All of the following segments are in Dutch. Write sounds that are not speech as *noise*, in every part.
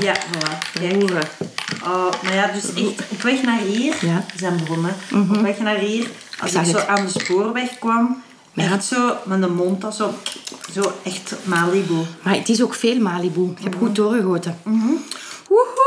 Ja, voilà. Kijk. Oh, maar ja, dus echt op weg naar hier, Ja. Mhm. zijn begonnen, op weg naar hier, als ik zo het. aan de spoorweg kwam, Ja. echt zo met de mond, dat zo, zo echt Malibu. Maar het is ook veel Malibu. Ik heb goed doorgegoten. Woehoe.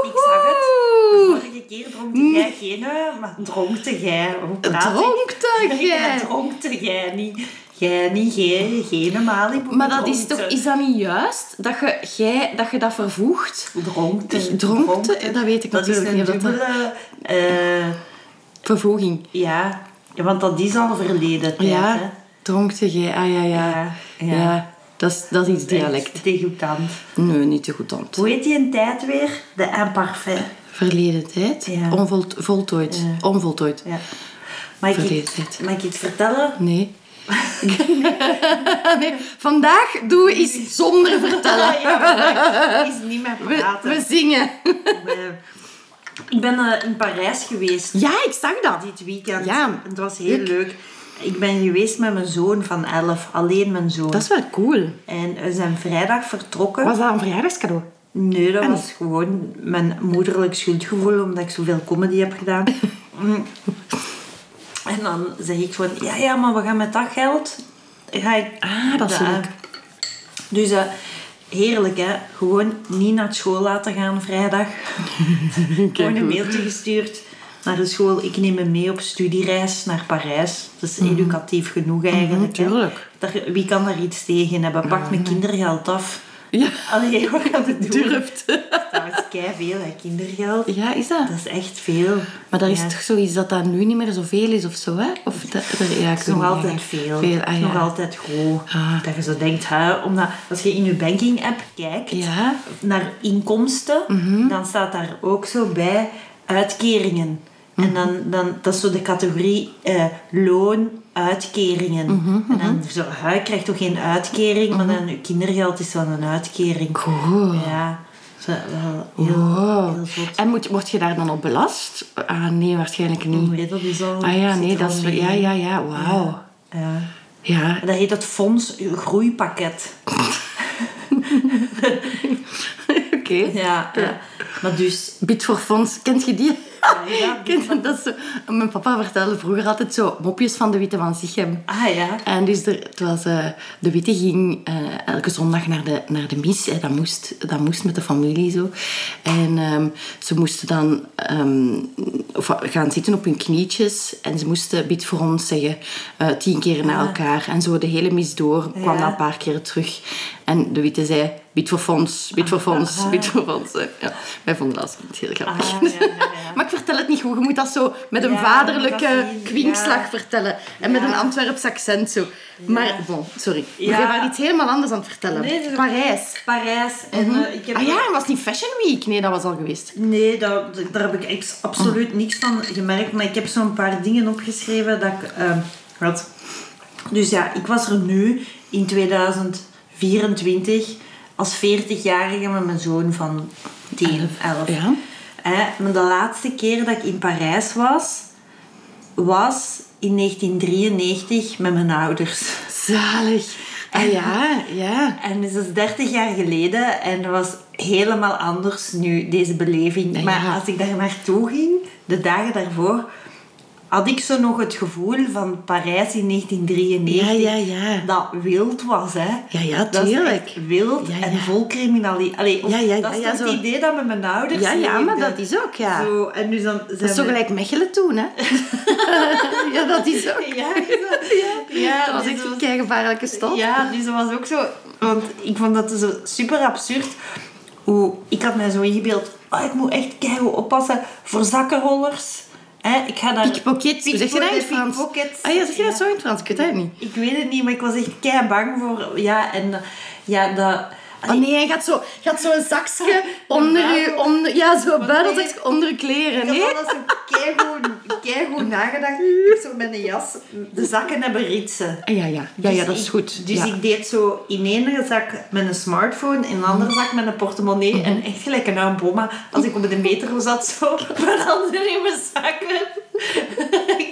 Ik zag het. De vorige keer dronkte jij geen, eh, maar dronkte jij. Dronkte jij? Dronkte jij niet. Jij niet, jij, geen Malibu. Maar dat is toch, is dat niet juist? Dat je, jij, dat, je dat vervoegt? Dronkte. Dronkte, dat weet ik dat natuurlijk is niet een dat dubbele... eh, Vervoeging. ja. ja, want dat is al verleden tijd, Ja, hè. dronkte jij. Ah ja, ja. Ja, Ja, ja. dat, is, dat is iets dialect. Echt Degoutant. Nee, niet te goed aan. Hoe heet die een tijd weer? De imparfait. Verleden tijd. Ja. Onvolt, voltooid. Ja. Onvoltooid. Ja. Mag ik, Verleden tijd. mag ik iets vertellen? Nee. *laughs* nee. Vandaag doen we iets zonder vertellen. *laughs* ja, is niet meer praten. we zingen. Ik ben eh, in Parijs geweest Ja, ik zag dat. dit weekend. Ja. Het was heel Leuk. leuk. Ik ben geweest met mijn zoon van 11, alleen mijn zoon. Dat is wel cool. En we zijn vrijdag vertrokken. Was dat een verjaardagscadeau? Nee, dat Ah, was gewoon mijn moederlijk schuldgevoel, omdat ik zoveel comedy heb gedaan. *laughs* Mm. en dan zeg ik gewoon, ja, ja, maar we gaan met dat geld... Ga ik Ah, dat is leuk. Dus eh, heerlijk, hè. Gewoon niet naar school laten gaan vrijdag. *laughs* gewoon een mailtje gestuurd naar de school. Ik neem hem mee op studiereis naar Parijs. Dat is educatief genoeg eigenlijk. tuurlijk. Daar, wie kan daar iets tegen hebben? Pak mijn kindergeld af. Ja, Allee, wat gaat het doen? durft. Dat is kei veel, hè, kindergeld. Ja, is dat? Dat is echt veel. Maar dat is toch zoiets dat dat nu niet meer zoveel is of zo, hè? Of dat, dat, ja, is nog altijd veel. Veel, ah, is nog altijd groot. Ah. Dat je zo denkt, hè, omdat als je in je banking-app kijkt naar inkomsten, Mhm. dan staat daar ook zo bij uitkeringen. Mhm. En dan, dan, dat is zo de categorie eh, loon, uitkeringen. Mhm, En dan zo, je krijgt toch geen uitkering, maar dan je kindergeld is dan een uitkering. Cool. Ja, zo, wel heel, Wow. heel zot. En moet, word je daar dan op belast? Ah, nee, waarschijnlijk niet. Nee, dat is al... Ah ja, nee, dat is... mee Ja, ja, ja, wauw. Ja. Ja. Dat heet het Fonds Groeipakket. *laughs* Oké. Ja, ja. Maar dus... Bid voor fonds, kent je die? Dat zo? Mijn papa vertelde vroeger altijd zo mopjes van de Witte van Sichem. Ah ja. En dus er, het was, eh, de Witte ging eh, elke zondag naar de, naar de mis. Hè. Dat, moest, dat moest met de familie zo. En ehm, ze moesten dan ehm, gaan zitten op hun knietjes. En ze moesten bid voor ons zeggen. eh, tien keer na elkaar. En zo de hele mis door kwam Ja. dat een paar keer terug. En de Witte zei, bid voor fonds, bid voor fonds, Ah. *laughs* bid voor fonds. hè. Ja, wij vonden dat heel grappig. Ah, ja, ja, ja. *laughs* Maar ik vertel het niet goed. Je moet dat zo met een Ja, vaderlijke kwinkslag ja. vertellen. En met een Antwerps accent zo. Maar, bon, sorry. Maar jij was iets helemaal anders aan het vertellen. Nee, Parijs. Parijs. En eh, ik heb... Ah ja, was niet Fashion Week? Nee, dat was al geweest. Nee, daar, daar heb ik absoluut niks van gemerkt. Maar ik heb zo'n paar dingen opgeschreven dat ik had. Dus ja, ik was er nu in 2024 als 40-jarige met mijn zoon van 10, 11. Ja. Hè, maar de laatste keer dat ik in Parijs was, was in 1993 met mijn ouders. Zalig. Ah ja, ja. En dus dat is 30 jaar geleden en dat was helemaal anders nu, deze beleving. Maar ja. als ik daar naartoe ging, de dagen daarvoor, had ik zo nog het gevoel van Parijs in 1993. Ja, ja, ja. Dat wild was, hè. Ja, ja, tuurlijk. wild Ja, en ja. vol criminaliteit. Of- Ja, ja, dat is ja, zo. het idee dat met mijn ouders Ja, ja, maar dat is ook, ja. Zo, en dus dan Dat is zo gelijk Mechelen toen, hè? *laughs* ja, dat is ook. Ja, ja, ja, Dat was dus echt een keigevaarlijke stad. Ja, dus dat was ook zo... Want ik vond dat zo super absurd. Hoe, ik had mij zo ingebeeld... Oh, ik moet echt keihard oppassen voor zakkenrollers. Hè, ik ga daar... Pickpocket. Hoe zeg je dat in het Frans? Ah ja, zeg je dat zo in het Frans? Ik weet het niet. Ik weet het niet, maar ik was echt kei bang voor... Ja, en... Ja, dat... Oh nee, je gaat zo, *laughs* je gaat zo een zakje onder je, onder, ja, zo buitentekst onder je kleren, Ik nee? had alles zo keigoed, keigoed nagedacht. Ik heb zo met een jas... De zakken hebben ritsen. Ah, ja, ja, ja, ja, Dus dat is ik- goed. Dus ja. ik deed zo in één zak met een smartphone, in een andere zak met een portemonnee Mhm. en echt gelijk een bomma. Als ik op de metro zat, zo *laughs* met handen in mijn zakken. *laughs*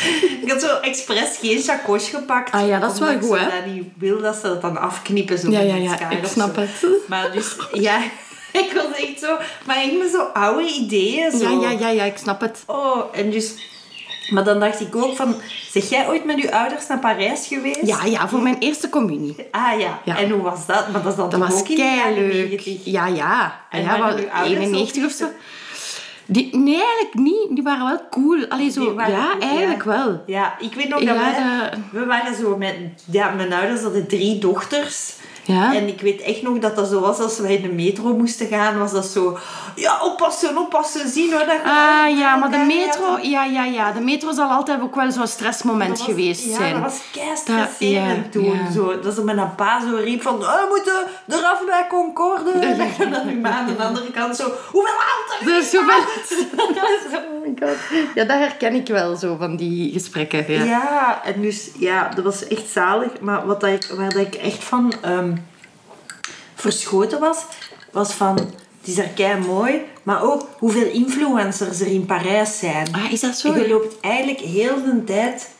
*laughs* Ik had zo expres geen chakos gepakt. Ah ja, dat is wel ik goed, hè? dat niet wil dat ze dat dan afknippen. Zo Ja, met ja, ja, ik snap het. *laughs* Maar dus, ja... *laughs* ik was echt zo... Maar echt met zo oude ideeën. Zo. Ja, ja, ja, ja, ik snap het. Oh, en dus... Maar dan dacht ik ook van... Zeg jij ooit met je ouders naar Parijs geweest? Ja, ja, voor mijn eerste communie. Ah ja. Ja. En hoe was dat? Maar dat is dan Dat was leuk. 90? Ja, ja. En ja, wel uw ouders 91 ook of zo. Die, nee, eigenlijk niet. Die waren wel cool. Allee, zo, waren ja, ja. eigenlijk wel. Ja, ik weet nog Ja, dat wij... dat- We waren zo met... Ja, mijn ouders hadden drie dochters. Ja. En ik weet echt nog dat dat zo was als wij in de metro moesten gaan. Was dat zo... Ja, oppassen, oppassen. Zien hoor. Dat Ah ja, maar de metro, ja, ja, ja. De metro zal altijd ook wel zo'n stressmoment was- geweest ja, zijn. dat was kei Dat- stresserend ja, toen. ja. Zo, dat ze met een pa zo riep van... Oh, we moeten eraf bij Concorde. *laughs* *laughs* En dan aan de andere kant zo... Hoeveel haalt er? Dus zoveel... *laughs* oh my god. Ja, dat herken ik wel zo van die gesprekken. Ja. Ja, en dus ja, dat was echt zalig. Maar wat dat ik, waar dat ik echt van ehm, verschoten was, was van... Het is er kei mooi, maar ook hoeveel influencers er in Parijs zijn. Ah, is dat zo? Je loopt eigenlijk heel de tijd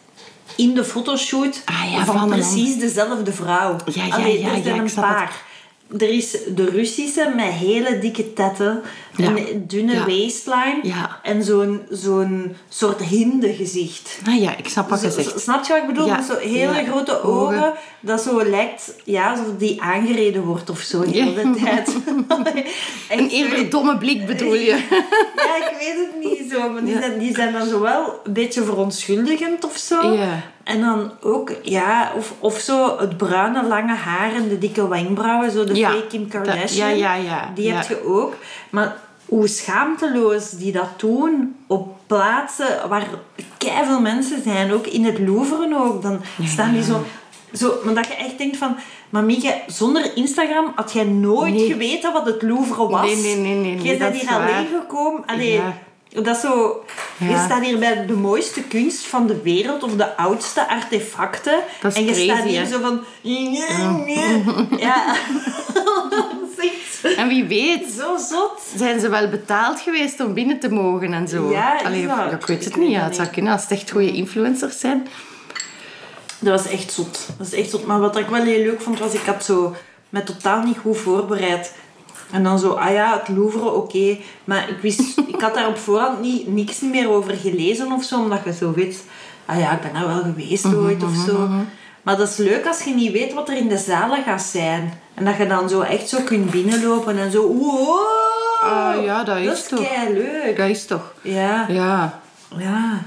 in de fotoshoot Ah, ja, van, precies dezelfde vrouw. Ja, ja, Allee, ja, een paar. Er is de Russische met hele dikke tetten, Ja. een dunne Ja. waistline Ja. en zo'n zo'n soort hindegezicht. Ah ja, ik snap wat je zegt. Snap je wat ik bedoel? Met zo hele grote Ogen. ogen. Dat zo lijkt ja, alsof die aangereden wordt of zo de hele tijd. *laughs* Een eerder domme blik bedoel je? Ja, ik weet het niet zo. Maar die, zijn, die zijn dan zo wel een beetje verontschuldigend of zo. En dan ook, ja, of, of zo het bruine lange haar en de dikke wenkbrauwen. Zo de Ja. fake Kim Dat- Kardashian. ja, ja, ja. Die Ja. heb je ook. Maar hoe schaamteloos die dat doen op plaatsen waar veel mensen zijn. Ook in het Louvre ook. Dan staan die zo... Zo, maar dat je echt denkt van... Mamieke, zonder Instagram had jij nooit Nee. geweten wat het Louvre was. Nee, nee, nee, nee, nee, Jij bent hier alleen gekomen. Allee, Ja. Dat is zo... Je Ja. staat hier bij de mooiste kunst van de wereld. Of de oudste artefacten. Dat is en je crazy, staat hier hè? zo van... Ja. echt *laughs* *laughs* En wie weet, zo zot. zijn ze wel betaald geweest om binnen te mogen en zo. Ja, is Allee, dat? ja, ik weet het niet. Ja, het zou kunnen als het echt goede influencers zijn. Dat was echt zot. Dat is echt zot. Maar wat ik wel heel leuk vond, was ik had zo met totaal niet goed voorbereid. En dan zo, ah ja, het Louvre, oké. Maar ik wist, ik had daar op voorhand niet, niks meer over gelezen of zo, omdat je zo weet, ah ja, ik ben daar wel geweest ooit of zo. Maar dat is leuk als je niet weet wat er in de zalen gaat zijn. En dat je dan zo echt zo kunt binnenlopen en zo, wow! Ah, ja, dat is Dat is toch. leuk. Dat is toch. Ja. Ja. Ja.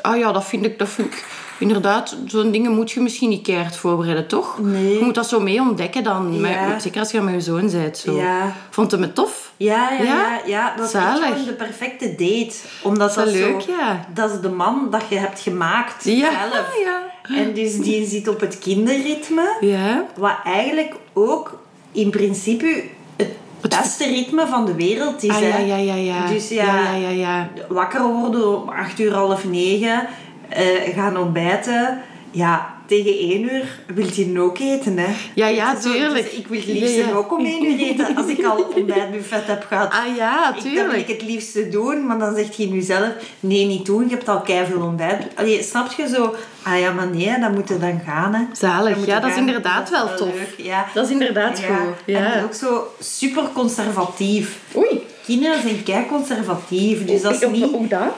Ah ja, dat vind ik, dat vind ik inderdaad, zo'n dingen moet je misschien niet keihard voorbereiden, toch? Nee. Je moet dat zo mee ontdekken dan. Met- Ja. zeker als je met je zoon bent. Zo. Ja. Vond het me tof? Ja, ja, Ja? ja. Dat is gewoon de perfecte date. Omdat Dat dat, is leuk, zo, ja. Dat is de man dat je hebt gemaakt zelf. ja. En dus die zit op het kinderritme. Ja. Wat eigenlijk ook in principe het beste ritme van de wereld is. Ah, hè. ja, ja, ja, ja. Dus ja, Ja, ja, ja, ja. wakker worden om acht uur, half negen. Eh, gaan ontbijten. Ja, tegen één uur wil je ook eten, hè. Ja, ja, tuurlijk. dus ik wil het liefst Ja, ja. ook om één uur eten als ik al ontbijtbuffet heb gehad. Ah ja, Ik, dat wil ik tuurlijk. het liefste doen, maar dan zegt je nu zelf, nee, niet doen, je hebt al keiveel ontbijt. Allee, snap je zo? Ah ja, maar nee, dan moet je dan gaan, hè. Zalig. Ja, dat is inderdaad Dat wel tof. leuk, Ja. Dat is inderdaad Ja. goed. En Ja. ook zo super conservatief. Oei. Kinderen zijn kei conservatief, dus dat is niet... Hoe dat?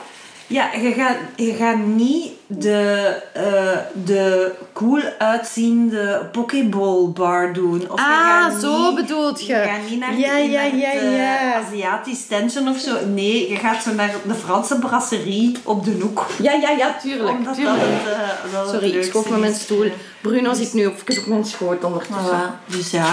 Ja, je gaat, je gaat niet de, eh, de cool uitziende Pokéball bar doen. Of je Ah, gaat zo niet- bedoelt je. Je gaat niet naar, Ja, naar ja, het, ja, eh, ja. Aziatisch tentje of zo. Nee, je gaat zo naar de Franse brasserie op de hoek. Ja, ja, ja, tuurlijk. Omdat tuurlijk. dat het, eh, Sorry, ik schoof met mijn stoel. Bruno zit nu even op mijn schoot ondertussen. Voilà, dus ja.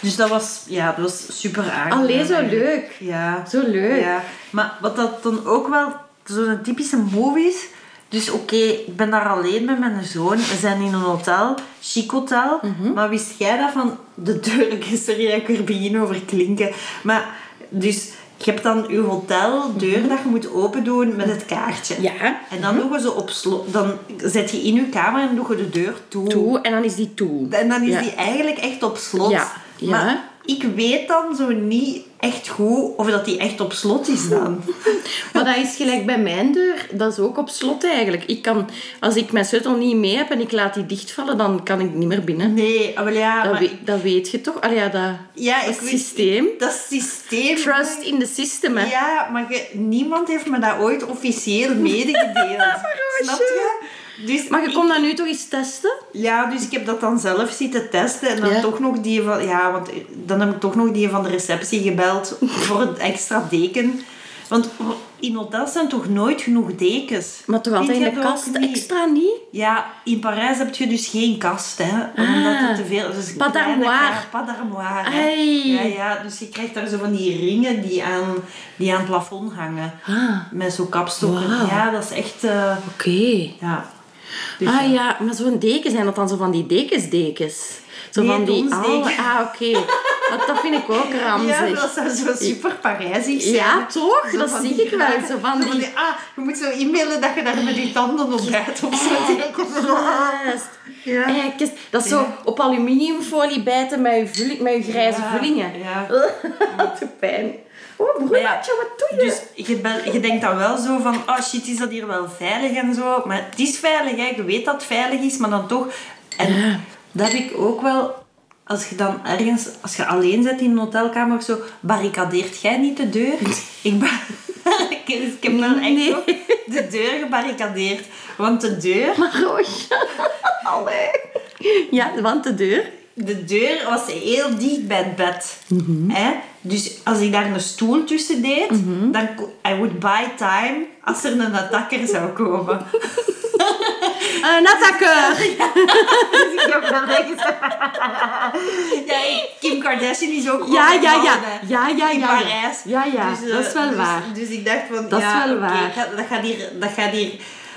Dus dat was, ja, dat was super aangenaam. Allee, zo leuk. Ja. Zo leuk. Ja, maar wat dat dan ook wel zo'n typische move is. Dus oké, ik ben daar alleen met mijn zoon. We zijn in een hotel, chic hotel. Mhm. Maar wist jij dat van de deur? Sorry dat ik er begin over klinken. Maar dus je hebt dan je hoteldeur dat je moet open doen met het kaartje. Mhm. Ja. En dan doen we ze op slot. Dan zet je in je kamer en doe je de deur toe. Toe, en dan is die toe. En dan is Ja. die eigenlijk echt op slot. Ja, ja. Maar ik weet dan zo niet echt goed of dat die echt op slot is dan. *laughs* Maar dat is gelijk bij mijn deur. Dat is ook op slot eigenlijk. Ik kan, als ik mijn sleutel niet mee heb en ik laat die dichtvallen, dan kan ik niet meer binnen. Nee, maar ja... Dat, maar- weet, dat weet je toch? Allee, ja, dat, ja, dat ik weet- systeem. Dat systeem... Trust in the system, hè. Ja, maar je- niemand heeft me dat ooit officieel medegedeeld. *laughs* Snap je? Dus Maar je komt dat nu toch eens testen? Ja, dus ik heb dat dan zelf zitten testen. En dan Ja. toch nog die van... Ja, want dan heb ik toch nog die van de receptie gebeld voor een extra deken. Want in hotels zijn toch nooit genoeg dekens? Maar toch altijd in de kast niet? extra niet? Ja, in Parijs heb je dus geen kast, hè. Omdat het te veel... Dus Pas d'armoire. Pas d'armoire. Ja, ja. Dus je krijgt daar zo van die ringen die aan, die aan het plafond hangen. Ah, Met zo'n kapstokken. Ja, dat is echt... eh, oké. ja. Dus Ah ja, maar zo'n deken zijn dat dan zo van die dekensdekens? Zo Nee, van die oude... Ah, oké. Dat vind ik ook Ja, ramzig. dat zou zo super Parijsig zijn. Ja, toch? Zo Dat zie die ik wel. Zo van die... Ah, je moet zo e-mailen dat je daar met je tanden op bijt of zo. Juist. Ja. Dat is zo op aluminiumfolie bijten met je, vulling, met je grijze Ja, vullingen. ja. *laughs* Te pijn. Oh, broertje, ja, wat doe je? Dus je, ben- je denkt dan wel zo van, oh shit, is dat hier wel veilig en zo. Maar het is veilig, hè. je weet dat het veilig is, maar dan toch. En Ja. dat heb ik ook wel, als je dan ergens, als je alleen zit in een hotelkamer of zo, barricadeert jij niet de deur? ik, ba- *laughs* ik, ik heb dan echt Nee. ook de deur gebarricadeerd. Want de deur, Maar Roosje. *laughs* Allee. Ja, want de deur. De deur was heel dicht bij het bed. Hè? Dus als ik daar een stoel tussen deed, dan ko- I would buy time als er een attacker zou komen. *laughs* Een attaqueur. *laughs* *laughs* Dus ik ja, Kim Kardashian is ook Ja, ja, ja. Ja, ja, in ja. Parijs. Ja, ja, eh, dat is wel dus- waar. Dus ik dacht van, Dat is ja, wel oké, waar. dat, gaat hier, dat gaat hier...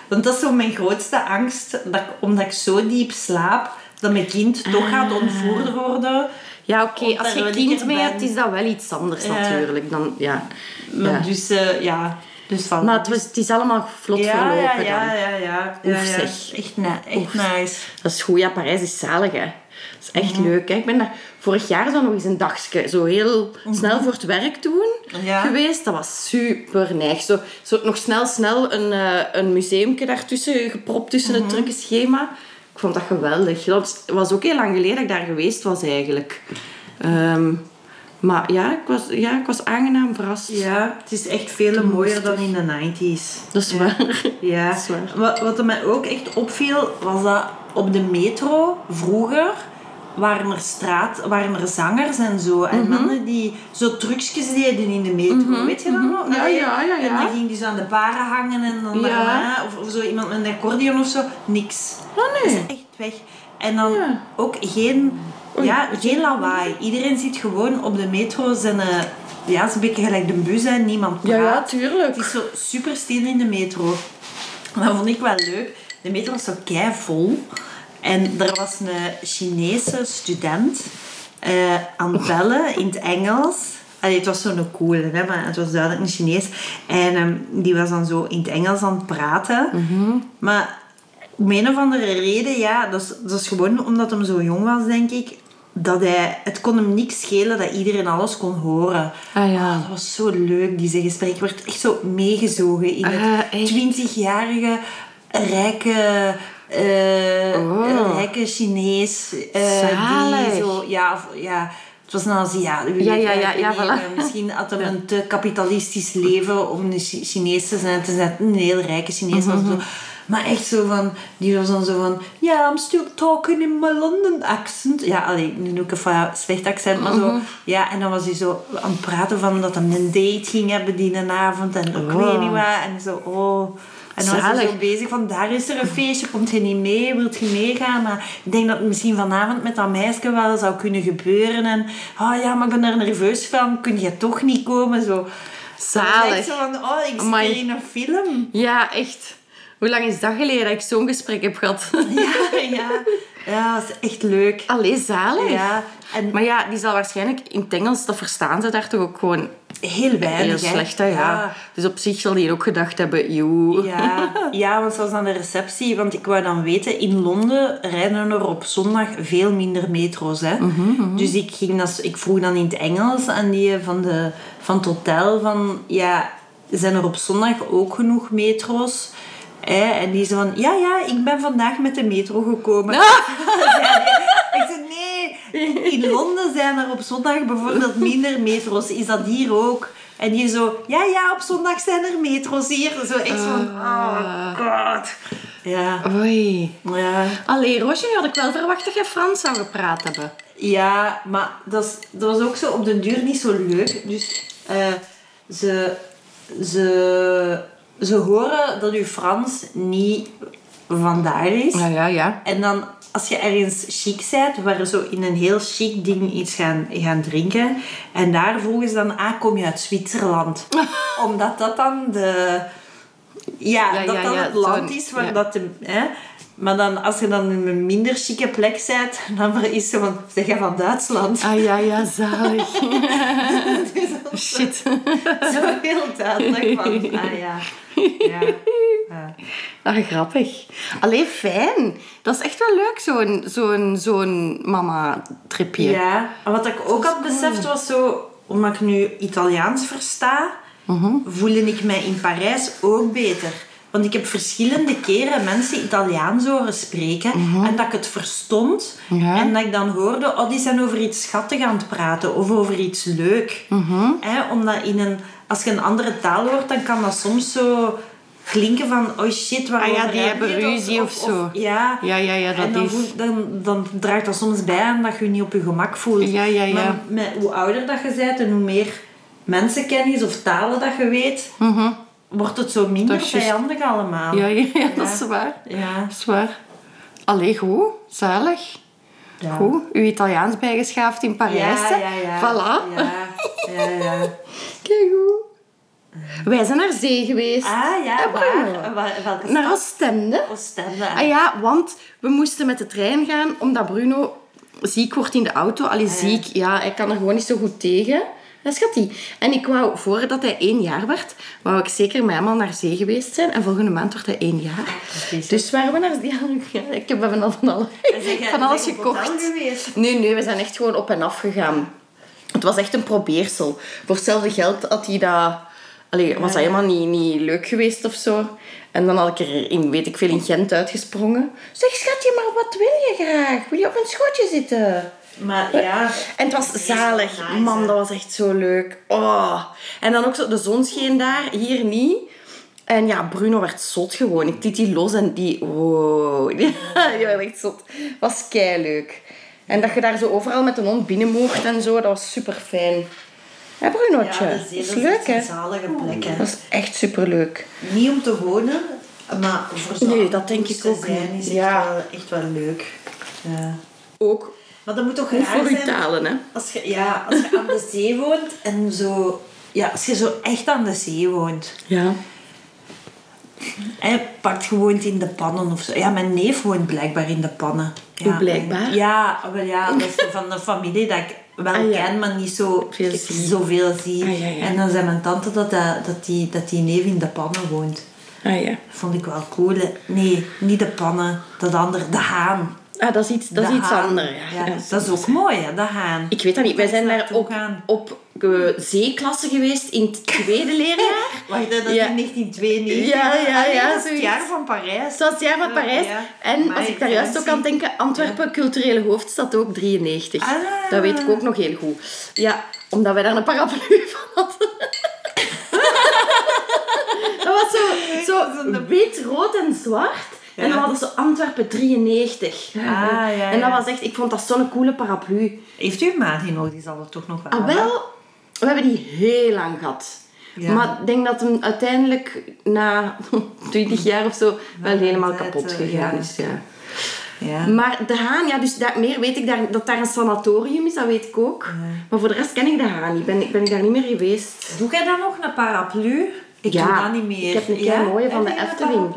Want dat is zo mijn grootste angst. Dat, ik- omdat ik zo diep slaap, dat mijn kind toch gaat Ah. ontvoerd worden. Ja, oké. Als je kind mee hebt, is dat wel iets anders natuurlijk. Dan, ja. Maar. Dus eh, ja, dus van... Maar het, was, het is allemaal vlot ja, verlopen ja, dan. ja, ja, ja. ja, Oef, ja. zeg. Echt, na- echt nice. Dat is goed. Ja, Parijs is zalig, hè. Dat is echt Mhm. leuk, hè. Ik ben daar vorig jaar zo nog eens een dagje zo heel snel voor het werk doen Mhm. Ja. geweest. Dat was super neig. Zo, zo nog snel, snel een, eh een museumje daartussen gepropt tussen Mhm. het drukke schema. Ik vond dat geweldig. Dat was ook heel lang geleden dat ik daar geweest was, eigenlijk. Ehm, maar ja ik, was, ja, ik was aangenaam verrast. Ja, het is echt veel mooier dan in de 90s. Dat is Ja. waar. Ja, Dat is waar. wat, wat er mij ook echt opviel, was dat op de metro vroeger waren er, straat, waren er zangers en zo. Mhm. En mannen die zo trucjes deden in de metro. Weet je dat nog? Ja, Allee, ja, ja, En ja. dan ging die zo aan de baren hangen en dan Ja. daarna, of, of zo iemand met een accordeon of zo. Niks. Oh, Dat nee. is echt weg. En dan Ja. ook geen, Oei, ja, geen lawaai. Iedereen zit gewoon op de metro zijn... eh, ja, een beetje gelijk de bus, hè. niemand praat. Ja, ja, tuurlijk. Het is zo super stil in de metro. Dat vond ik wel leuk. De metro was zo kei vol. En er was een Chinese student eh, aan het bellen in het Engels. Allee, het was zo'n coole, hè, maar het was duidelijk een Chinees. En ehm, die was dan zo in het Engels aan het praten. Maar om een of andere reden, ja, dat is, dat is gewoon omdat hij zo jong was, denk ik. Dat hij, het kon hem niks schelen dat iedereen alles kon horen. Ah ja. Dat was zo leuk, die zijn gesprek. Ik werd echt zo meegezogen in Ah, het echt? 20-jarige rijke, Oh. rijke Chinees. eh, die zo, ja, ja, het was een Aziat. wie Ja, weet, ja, ja, voilà. eh, Misschien had hij een te kapitalistisch leven om een Chi- Chinees te zijn. Het is net een heel rijke Chinees. Mhm. zo. Maar echt zo van, die was dan zo van, ja, I'm still talking in my London accent. Ja, alleen nu even een slecht accent, maar Mhm. zo. Ja, en dan was hij zo aan het praten van dat hij een date ging hebben die avond. En ik Oh. weet niet wat. En zo, oh. En dan hij Zalig. zo bezig van, daar is er een feestje, komt je niet mee, wilt je meegaan? Maar ik denk dat het misschien vanavond met dat meisje wel zou kunnen gebeuren. En, oh ja, maar ik ben er nerveus van, kun je toch niet komen? Zo. Zalig. Ik zo van, oh, ik Amai. hier in een film. Ja, echt. Hoe lang is dat geleden dat ik zo'n gesprek heb gehad? Ja, ja. *laughs* Ja, dat is echt leuk. Allee, zalig. Ja, en Maar ja, die zal waarschijnlijk in het Engels, dat verstaan ze daar toch ook gewoon heel weinig. Heel slecht, hè, ja. Dus op zich zal die ook gedacht hebben, joe. Ja, ja, want zoals aan de receptie, want ik wou dan weten, in Londen rijden er op zondag veel minder metro's. Hè? Dus ik, ging dat, ik vroeg dan in het Engels aan die van, de, van het hotel van, ja, zijn er op zondag ook genoeg metro's? En die zei van, ja, ja, ik ben vandaag met de metro gekomen. *laughs* Die. ik zei, nee, in Londen zijn er op zondag bijvoorbeeld minder metro's. Is dat hier ook? En die zo, ja, ja, op zondag zijn er metro's hier. Zo echt van, oh god. Ja, Oei. ja. Allee, Roosje, nu had ik wel verwacht dat je Frans zou gepraat hebben. Ja, maar dat, is, dat was ook zo op den duur niet zo leuk. Dus eh, ze, ze, ze horen dat uw Frans niet vandaar is. Ja, ja, ja. En dan, als je ergens chic bent, waar zo in een heel chic ding iets gaan, gaan drinken. En daar vroegen ze dan, ah, kom je uit Zwitserland? *laughs* Omdat dat dan de... Ja, Ja, dat ja, dan ja, het land is waar dat de... Hè? Maar dan, als je dan in een minder chique plek bent, *laughs* dan is ze van, zeg je van Duitsland? Ah ja, ja, zalig. *laughs* Shit. Zo heel duidelijk van, ah ja. Ja. ja. Ah, grappig. Allee, fijn. Dat is echt wel leuk, zo'n zo'n zo'n mama-tripje. Ja, en wat ik ook had beseft was zo, omdat ik nu Italiaans versta, Mhm. voelde ik mij in Parijs ook beter. Want ik heb verschillende keren mensen Italiaans horen spreken en dat ik het verstond. Mhm. En dat ik dan hoorde, oh, die zijn over iets schattig aan het praten of over iets leuk. Mhm. Hè, omdat in een, als je een andere taal hoort, dan kan dat soms zo klinken van, oh shit, waarover Ah ja, die heb hebben ruzie of zo. ja, Ja, ja, ja, dat en dan, is... voel- dan, dan draagt dat soms bij aan dat je je niet op je gemak voelt. Ja, ja, ja. Maar met, hoe ouder dat je bent en hoe meer mensenkennis of talen dat je weet, wordt het zo minder juist. vijandig allemaal. Ja, ja, ja, dat is waar. Ja. Dat is waar. Allee, goed. Zalig. Goed. Uw Italiaans bijgeschaafd in Parijs, Ja, ja, ja. Voilà. Ja, ja, ja. *laughs* Kijk goed. Wij zijn naar zee geweest. Ah, ja, waar? Bruno. waar? Welke Naar? Oostende. Oostende. Ah ja, want we moesten met de trein gaan omdat Bruno ziek wordt in de auto. Allee, Ah, ja. ziek. Ja, hij kan er gewoon niet zo goed tegen. Dat schat hij. En ik wou, voordat hij één jaar werd, wou ik zeker met hem al naar zee geweest zijn. En volgende maand wordt hij één jaar. Precies. Dus waren we naar zee. Ja, ik heb van alles, van En jij- van alles gekocht. Nee, nee, we zijn echt gewoon op en af gegaan. Het was echt een probeersel. Voor hetzelfde geld had hij dat... Allee, was dat helemaal niet, niet leuk geweest of zo. En dan had ik er in, weet ik veel, in Gent uitgesprongen. Zeg, schatje, maar wat wil je graag? Wil je op een schootje zitten? Maar ja... En het was zalig. Man, dat was echt zo leuk. Oh. En dan ook zo, de zon scheen daar, hier niet. En ja, Bruno werd zot gewoon. Ik liet die los en die... Wow. Die, *laughs* die werd echt zot. was kei leuk. En dat je daar zo overal met een hond binnen mocht en zo, dat was super fijn. Hé, Brunootje? Ja, dat is dat is leuk, echt hè? een zalige plek, hè. Dat is echt super leuk. Niet om te wonen, maar voor zo'n Nee, dat denk ik ook zijn is echt, Ja. wel, echt wel leuk. Ja. Ook Maar dat moet toch raar voor zijn talen, hè? als je, ja, als je aan de zee woont en zo... Ja, als je zo echt aan de zee woont. Ja. Hij pakt gewoon in de pannen of zo. Ja, mijn neef woont blijkbaar in de pannen. Ja, Hoe blijkbaar? ja, wel ja, dat is van de familie dat ik wel Ah, ja. ken, maar niet zo Veel zie. zoveel zie. Ah, ja, ja. En dan zei mijn tante dat, dat, dat, die, dat die neef in de pannen woont. Ah ja. Vond ik wel cool. Nee, niet de pannen, dat andere, de haan. Ah, dat is iets, dat is iets anders. Ja. Ja, dat is ook mooi, hè, de haan. Ik weet dat niet. Wij zijn daar op, gaan. op eh, zeeklasse geweest in het tweede leerjaar. *laughs* Wacht, dat Ja. in 1992. Ja, ja, ja, dat is het jaar van Parijs. Dat was het jaar van Parijs. ja. En als ik daar juist ook aan denken, Antwerpen, culturele hoofdstad ook 93. Ah. Dat weet ik ook nog heel goed. Ja, omdat wij daar een paraplu *laughs* van hadden. *laughs* dat was zo, zo wit, rood en zwart. En dan hadden ze Antwerpen 93. Ah, ja, En dat was echt, ik vond dat zo'n coole paraplu. Heeft u een maat die nog? Die zal er toch nog wel Ah, wel, we hebben die heel lang gehad. Ja. Maar ik denk dat hem uiteindelijk na *laughs* 20 jaar of zo wel helemaal kapot eh, gegaan ja. is. Ja. Ja. Maar de Haan, ja, dus daar, meer weet ik daar, dat daar een sanatorium is, dat weet ik ook. Maar voor de rest ken ik de Haan niet. Ben, ik- ben ik daar niet meer geweest. Doe jij dan nog een paraplu? Ik Ja, doe dat niet meer. ik heb een klein mooie van Heb de Efteling.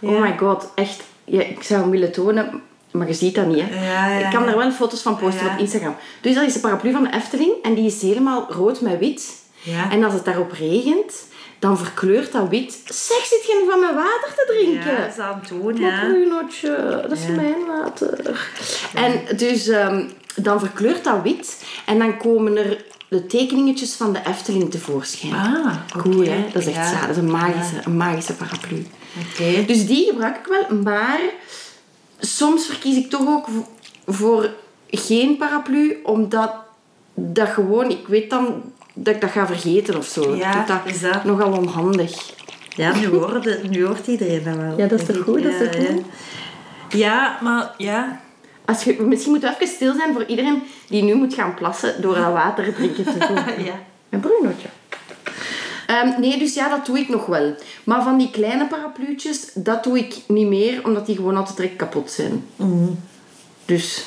Oh my god, echt. Ja, ik zou hem willen tonen, maar je ziet dat niet. Hè. Ja, ja, ik kan daar wel foto's van posten op Instagram. Dus dat is de paraplu van de Efteling en die is helemaal rood met wit. Ja. En als het daarop regent, dan verkleurt dat wit. Zeg, zit je nu van mijn water te drinken? Ja, dat is aan het doen. Brunootje, dat is mijn water. En dus ehm, dan verkleurt dat wit en dan komen er de tekeningetjes van de Efteling tevoorschijn. Ah, Cool, hè? Dat is echt Ja. zaad. Dat is een magische, een magische paraplu. Oké. Dus die gebruik ik wel, maar soms verkies ik toch ook voor geen paraplu, omdat dat gewoon, ik weet dan dat ik dat ga vergeten of zo. Ja, ik vind dat, is dat- nogal onhandig. Ja, nu hoort, nu hoort iedereen dat wel. Ja, dat is toch goed, dat is toch Ja, goed? Ja. ja, maar ja. Als je, misschien moeten we even stil zijn voor iedereen die nu moet gaan plassen door dat water drinken te *laughs* doen. ja. Een bruinootje. Ehm, nee, dus ja, dat doe ik nog wel. Maar van die kleine parapluutjes, dat doe ik niet meer, omdat die gewoon altijd direct kapot zijn. Dus...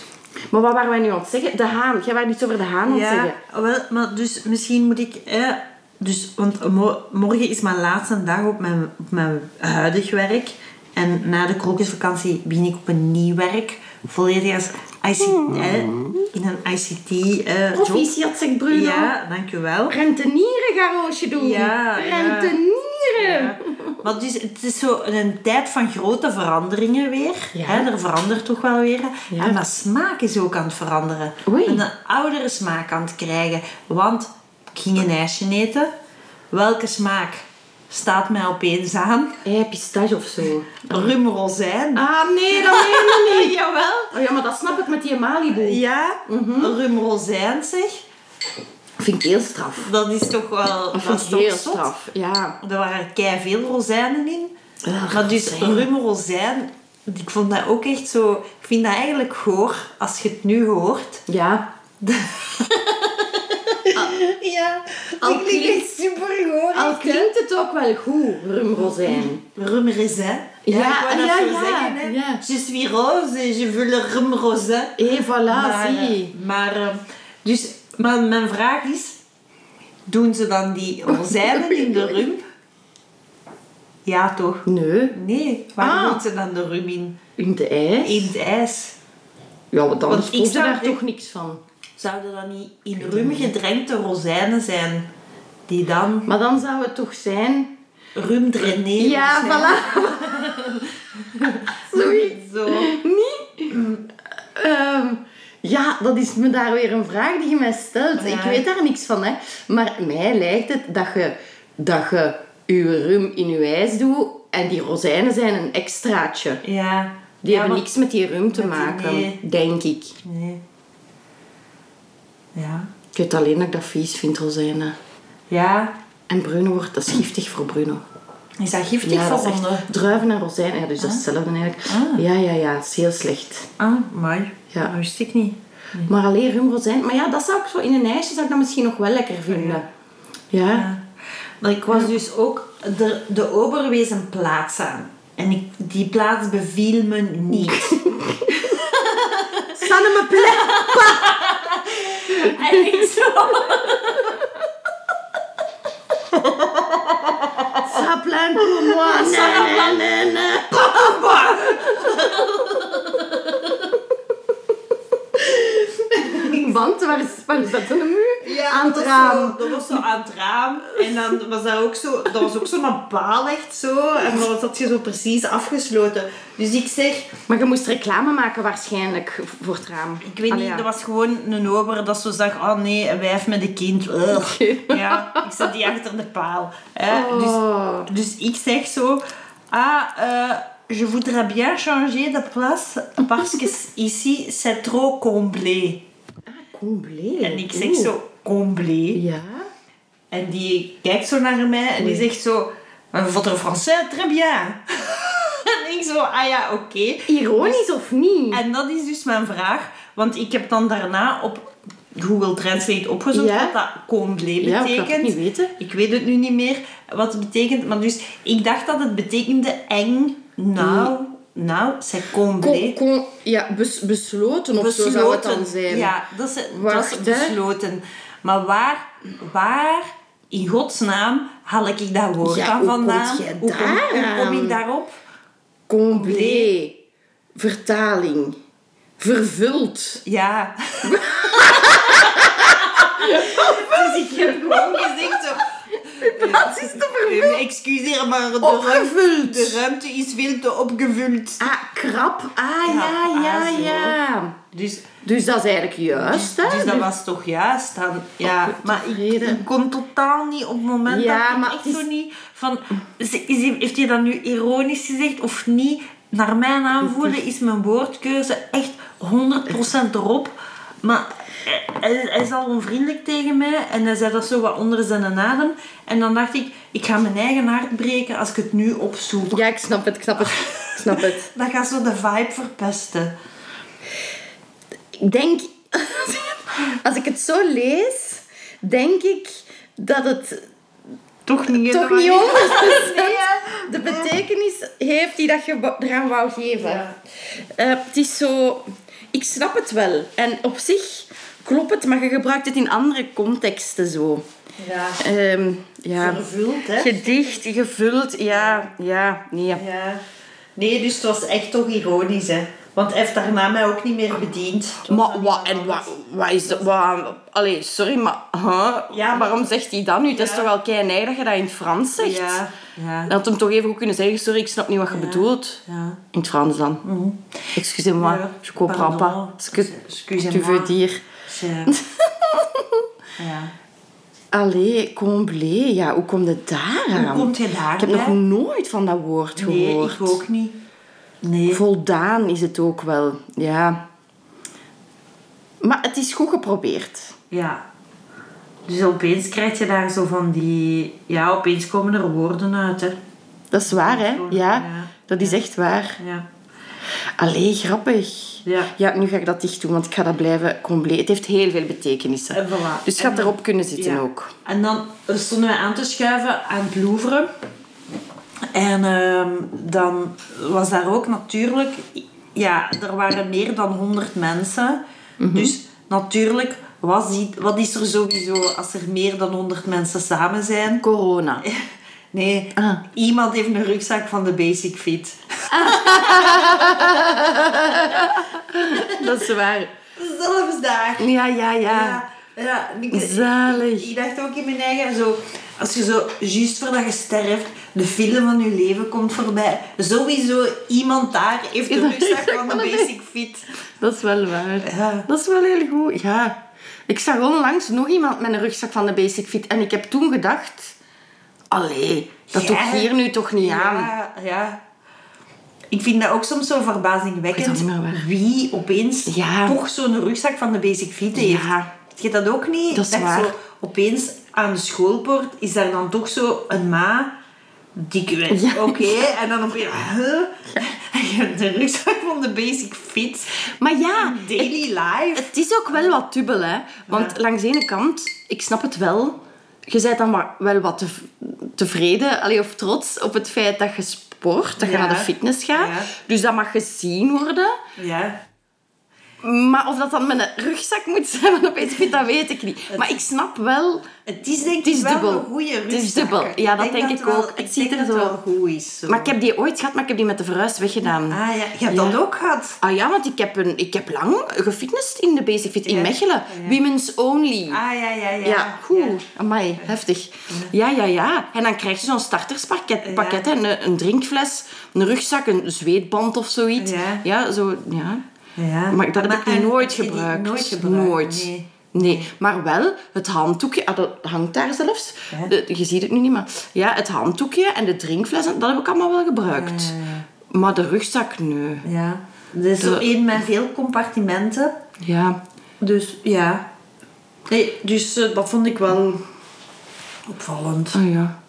Maar wat waren wij nu aan het zeggen? De haan. Jij was iets over de haan aan het zeggen. Ja, wel, maar dus misschien moet ik... Eh, dus, want mo- morgen is mijn laatste dag op mijn, op mijn huidig werk. En na de krokusvakantie begin ik op een nieuw werk. Volledig als ICT, eh, in een ICT eh, job. Proficiat, zegt Bruno. Ja, dankjewel. Rentenieren doen. Ja. Rentenieren. Ja. Maar dus, het is zo een tijd van grote veranderingen weer. Ja. Hè, er verandert toch wel weer. En mijn smaak is ook aan het veranderen. Oei. Een oudere smaak aan het krijgen. Want ik ging een ijsje eten. Welke smaak staat mij opeens aan? Hey, pistache of zo. Rum rozijn. Ah, nee, dat meen niet. *laughs* Jawel. Oh ja, maar dat snap ik met die Malibu. Ja, Mhm. rum rozijn zeg. Vind ik heel straf. Dat is toch wel... Dat vind ik heel zot? straf. Ja. Er waren kei veel rozijnen in. Maar dus rozijn. rum rozijn, ik vond dat ook echt zo... Ik vind dat eigenlijk goor, als je het nu hoort. Ja. *laughs* Ja, Al ik klinkt super goor. Al klinkt het ook wel goed, rumrozijn. Rum raisin. Ja, ik wou dat ja, zo ja, zeggen. Hè. ja. Je suis rose et je veux le rum raisin. Hé, voilà, maar, zie. eh, maar, eh, dus, maar mijn vraag is... Doen ze dan die rozijnen in de rum? Ja, toch? Nee, Nee, waar Ah. doen ze dan de rum in? in de ijs. In het ijs. Ja, want dan zou daar toch niks van. Zouden dat niet in rum gedrenkte rozijnen zijn? Die dan Maar dan zou het toch zijn... rum draineren Ja, zijn? voilà. *laughs* Zoiets. Zo. Niet? Ehm, ja, dat is me daar weer een vraag die je mij stelt. Ja. Ik weet daar niks van, hè. Maar mij lijkt het dat je, dat je je rum in je ijs doet en die rozijnen zijn een extraatje. Ja. Die Ja, hebben niks met die rum te die- maken, nee. denk ik. Nee. Ja. Ik weet alleen dat ik dat vies vind, rozijnen. Ja. En Bruno wordt, dat is giftig voor Bruno. Is dat giftig Ja, voor honden? druiven en rozijnen. Ja, dus dat is hetzelfde eigenlijk. Ah. Ja, ja, ja. Het is heel slecht. Ah, mooi. Ja. Dat wist ik niet. Maar alleen rum, rozijn. Maar ja, dat zou ik zo in een ijsje zou ik dat misschien nog wel lekker vinden. Ja. Ja. Maar ik was dus ook de, de Oberwezen plaats aan. En ik, die plaats beviel me niet. *laughs* Sanne me plek. en ik zo... Ça plein pour moi. Nee, nee, Want waar is, waar een muur? aan het dat was raam. Zo, dat was zo aan het raam. En dan was dat ook zo... Dat was ook zo'n paal echt zo. En dan zat je zo precies afgesloten. Dus ik zeg... Maar je moest reclame maken waarschijnlijk voor het raam. Ik weet Allee, niet, ja. dat was gewoon een ober dat zo zag... Oh nee, een wijf met een kind. Ugh. *laughs* Ja, ik zat die achter de paal. Hè. Oh. Dus, dus ik zeg zo... Ah, euh, je voudrais bien changer de place parce que ici c'est trop comblé. Comblé. En ik zeg zo, comblé. Ja. En die kijkt zo naar mij en die zegt zo... Votre français, très bien. *laughs* en ik zo, ah ja, oké. Ironisch of niet? En dat is dus mijn vraag. Want ik heb dan daarna op Google Translate opgezocht Ja. wat dat comblé Ja, ik betekent. het niet weten. Ik weet het nu niet meer wat het betekent. Maar dus, ik dacht dat het betekende eng. Nou, nou. Con, con, ja, bes- besloten of zo zou het dan zijn. Ja, dat is, dat Wacht, is hè. besloten. Maar waar, waar in godsnaam haal ik dat woord Ja, hoe vandaan? hoe, kom, hoe kom daaraan? ik daarop? Comblé. Vertaling. Vervuld. Ja. *laughs* *laughs* dus ik heb gewoon gezegd *laughs* Wat is te vervuld? eh, Excuseer, maar de Opgevuld. ruimte, de ruimte is veel te opgevuld. Ah, krap. Ah, ja, Krap, ja, ah, zo. ja. Dus, Dus dat is eigenlijk juist, hè? dus dat was toch juist dan. Ja, goed maar ik, tevreden. ik kon totaal niet op het moment Ja, dat ik maar echt het is- zo niet van... Is, heeft hij dat nu ironisch gezegd of niet? Naar mijn aanvoelen is mijn woordkeuze echt 100% erop. Maar hij, hij is al onvriendelijk tegen mij en hij zei dat zo wat onder zijn adem. En dan dacht ik, ik ga mijn eigen hart breken als ik het nu opzoek. Ja, ik snap het, ik snap het. Ik snap het. *laughs* Dat gaat zo de vibe verpesten. Ik denk, als ik het zo lees, denk ik dat het Toch niet toch helemaal- niet 100% *laughs* Nee, hè? de betekenis heeft die dat je eraan wou geven. Ja. Eh, het is zo... Ik snap het wel. En op zich klopt het, maar je gebruikt het in andere contexten zo. Ja. Ehm, ja. Vervuld, hè? Gedicht, gevuld, ja, ja, nee. Ja. Nee, dus het was echt toch ironisch, hè. Want hij heeft daarna mij ook niet meer bediend. Maar wat, en wat, is dat? Wat, allee, sorry, maar, huh? Ja, maar- waarom zegt hij dat nu? Het is toch wel kei dat je dat in het Frans zegt? Ja, ja. Dan had hem toch even goed kunnen zeggen, sorry, ik snap niet wat je bedoelt. ja. In het Frans dan. Excusez-moi, Ja, je comprends pas ce que Excusez-moi. tu veux dire. Tja. *laughs* ja. Allee, comblé, ja, hoe komt het daar Hoe aan? komt je daar Ik heb nog nooit van dat woord Nee, gehoord. ik ook niet. Nee. Voldaan is het ook wel, ja. Maar het is goed geprobeerd. Ja. Dus opeens krijg je daar zo van die... Ja, opeens komen er woorden uit, hè. Dat is waar, hè? Ja, ja. dat is echt waar. Ja. Allee, grappig. Ja. Ja, nu ga ik dat dicht doen, want ik ga dat blijven compleet. Het heeft heel veel betekenissen. En voilà. Dus je En gaat erop kunnen zitten Ja. ook. En dan stonden wij aan te schuiven aan het Louvre. En ehm, dan was daar ook natuurlijk... Ja, er waren meer dan 100 mensen. Mhm. Dus natuurlijk, ziet, wat is er sowieso als er meer dan 100 mensen samen zijn? Corona. *laughs* Nee, Ah. iemand heeft een rugzak van de Basic Fit. *laughs* Dat is waar. Zelfs daar. Ja, ja, ja. Ja, ik- Zalig. Ik dacht ook in mijn eigen, zo, als je zo, juist voordat je sterft, de film van je leven komt voorbij. Sowieso iemand daar heeft de rugzak van de van de Basic Fit. Dat is wel waar. Ja. Dat is wel heel goed. Ja. Ik zag onlangs nog iemand met een rugzak van de Basic Fit. En ik heb toen gedacht... Allee, dat Ja. doe ik hier nu toch niet aan. Ja, ja. Ik vind dat ook soms zo verbazingwekkend. Wie opeens Ja. toch zo'n rugzak van de Basic Fit heeft. Ja. Je dat ook niet? Dat is waar. Zo, opeens aan de schoolpoort is daar dan toch zo een ma... Dikke. Ja. Oké, *laughs* en dan opeens... Huh? *laughs* De rugzak van de Basic Fit. Maar ja, Daily life. Het is ook wel wat dubbel, hè. Want langs de ene kant, ik snap het wel. Je bent dan maar wel wat tev- tevreden allee, of trots op het feit dat je sport, dat je Ja. naar de fitness gaat. Ja. Dus dat mag gezien worden. Ja. Maar of dat dan met een rugzak moet zijn *laughs* van dat weet ik niet. Maar ik snap wel... Het is denk Het is ik wel dubbel. een goede Het rugzak. is dubbel. Ja, dat denk het ik wel- ook. Het ik ziet denk er dat zo- het wel goed is. Zo. Maar ik heb die ooit gehad, maar ik heb die met de verhuis weggedaan. Ah ja, je hebt Ja. dat ook gehad. Ah ja, want ik heb, een, ik heb lang gefitnessd in de Basic Fit in Ja. Mechelen. Ja. Women's only. Ah ja, ja, ja. Ja, goed. Amai, heftig. Ja, ja, ja. En dan krijg je zo'n starterspakket, pakket, hè. een, een drinkfles, een rugzak, een zweetband of zoiets. Ja, zo, ja. Ja. Maar dat heb ik nooit gebruikt. Nooit gebruikt? Nooit. Nee. Nee, maar wel het handdoekje, ah, dat hangt daar zelfs. Ja. De- je ziet het nu niet, maar ja, het handdoekje en de drinkfles, dat heb ik allemaal wel gebruikt. Ja, Maar de rugzak, nee. Ja. Dat is zo één met veel compartimenten. Ja, Dus ja. Nee, dus eh, dat vond ik wel opvallend. oh ja.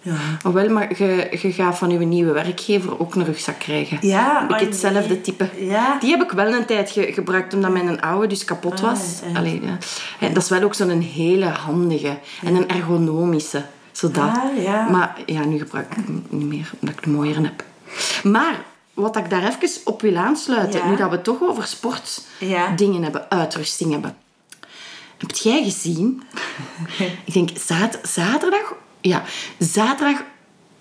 Ja. Wel, maar je, je gaat van je nieuwe werkgever ook een rugzak krijgen. Ja, Heb ik ah, hetzelfde nee. type. Ja. Die heb ik wel een tijd ge- gebruikt, omdat mijn oude dus kapot Ah, was. ja. Allee, ja. En dat is wel ook zo'n hele handige en een ergonomische. Zodat. Ah, ja. Maar ja, nu gebruik ik hem niet meer, omdat ik de mooiere heb. Maar wat ik daar even op wil aansluiten, nu dat we het toch over sportdingen hebben, uitrusting hebben. Heb jij gezien? *laughs* ik denk zat- zaterdag, ja, zaterdag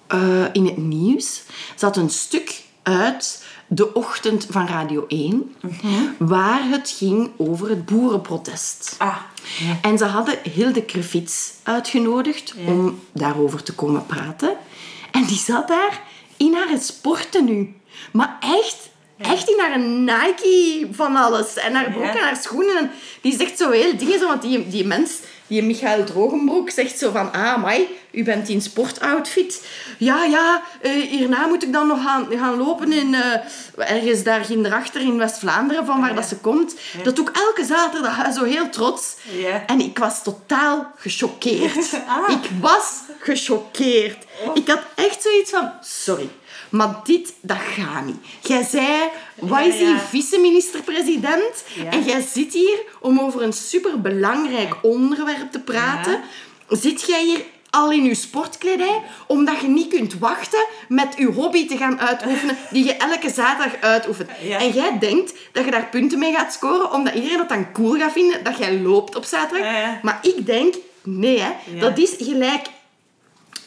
eh, in het nieuws zat een stuk uit De Ochtend van Radio 1, waar het ging over het boerenprotest. Ah, En ze hadden Hilde Krevits uitgenodigd om daarover te komen praten. En die zat daar in haar sporttenu. Maar echt, echt in haar Nike van alles. En haar broek en haar schoenen. En die zegt zo heel dingen zo, want die, die mens... Die Michael Drogenbroek zegt zo van... Ah, mai, u bent in sportoutfit. Ja, ja, eh, hierna moet ik dan nog gaan, gaan lopen in... eh, ergens daar achter in West-Vlaanderen, van waar dat ze komt. Dat doe ik elke zaterdag, zo heel trots. Ja. En ik was totaal gechoqueerd. *laughs* Ah. Ik was gechoqueerd. Ik had echt zoiets van... Sorry, maar dit, dat gaat niet. Jij zei... Wat is die vice-minister-president? En jij zit hier om over een superbelangrijk onderwerp te praten. Zit jij hier al in je sportkledij, omdat je niet kunt wachten met je hobby te gaan uitoefenen, die je elke zaterdag uitoefent. Ja. En jij denkt dat je daar punten mee gaat scoren, omdat iedereen dat dan cool gaat vinden dat jij loopt op zaterdag. Ja, ja. Maar ik denk, nee, hè, dat is gelijk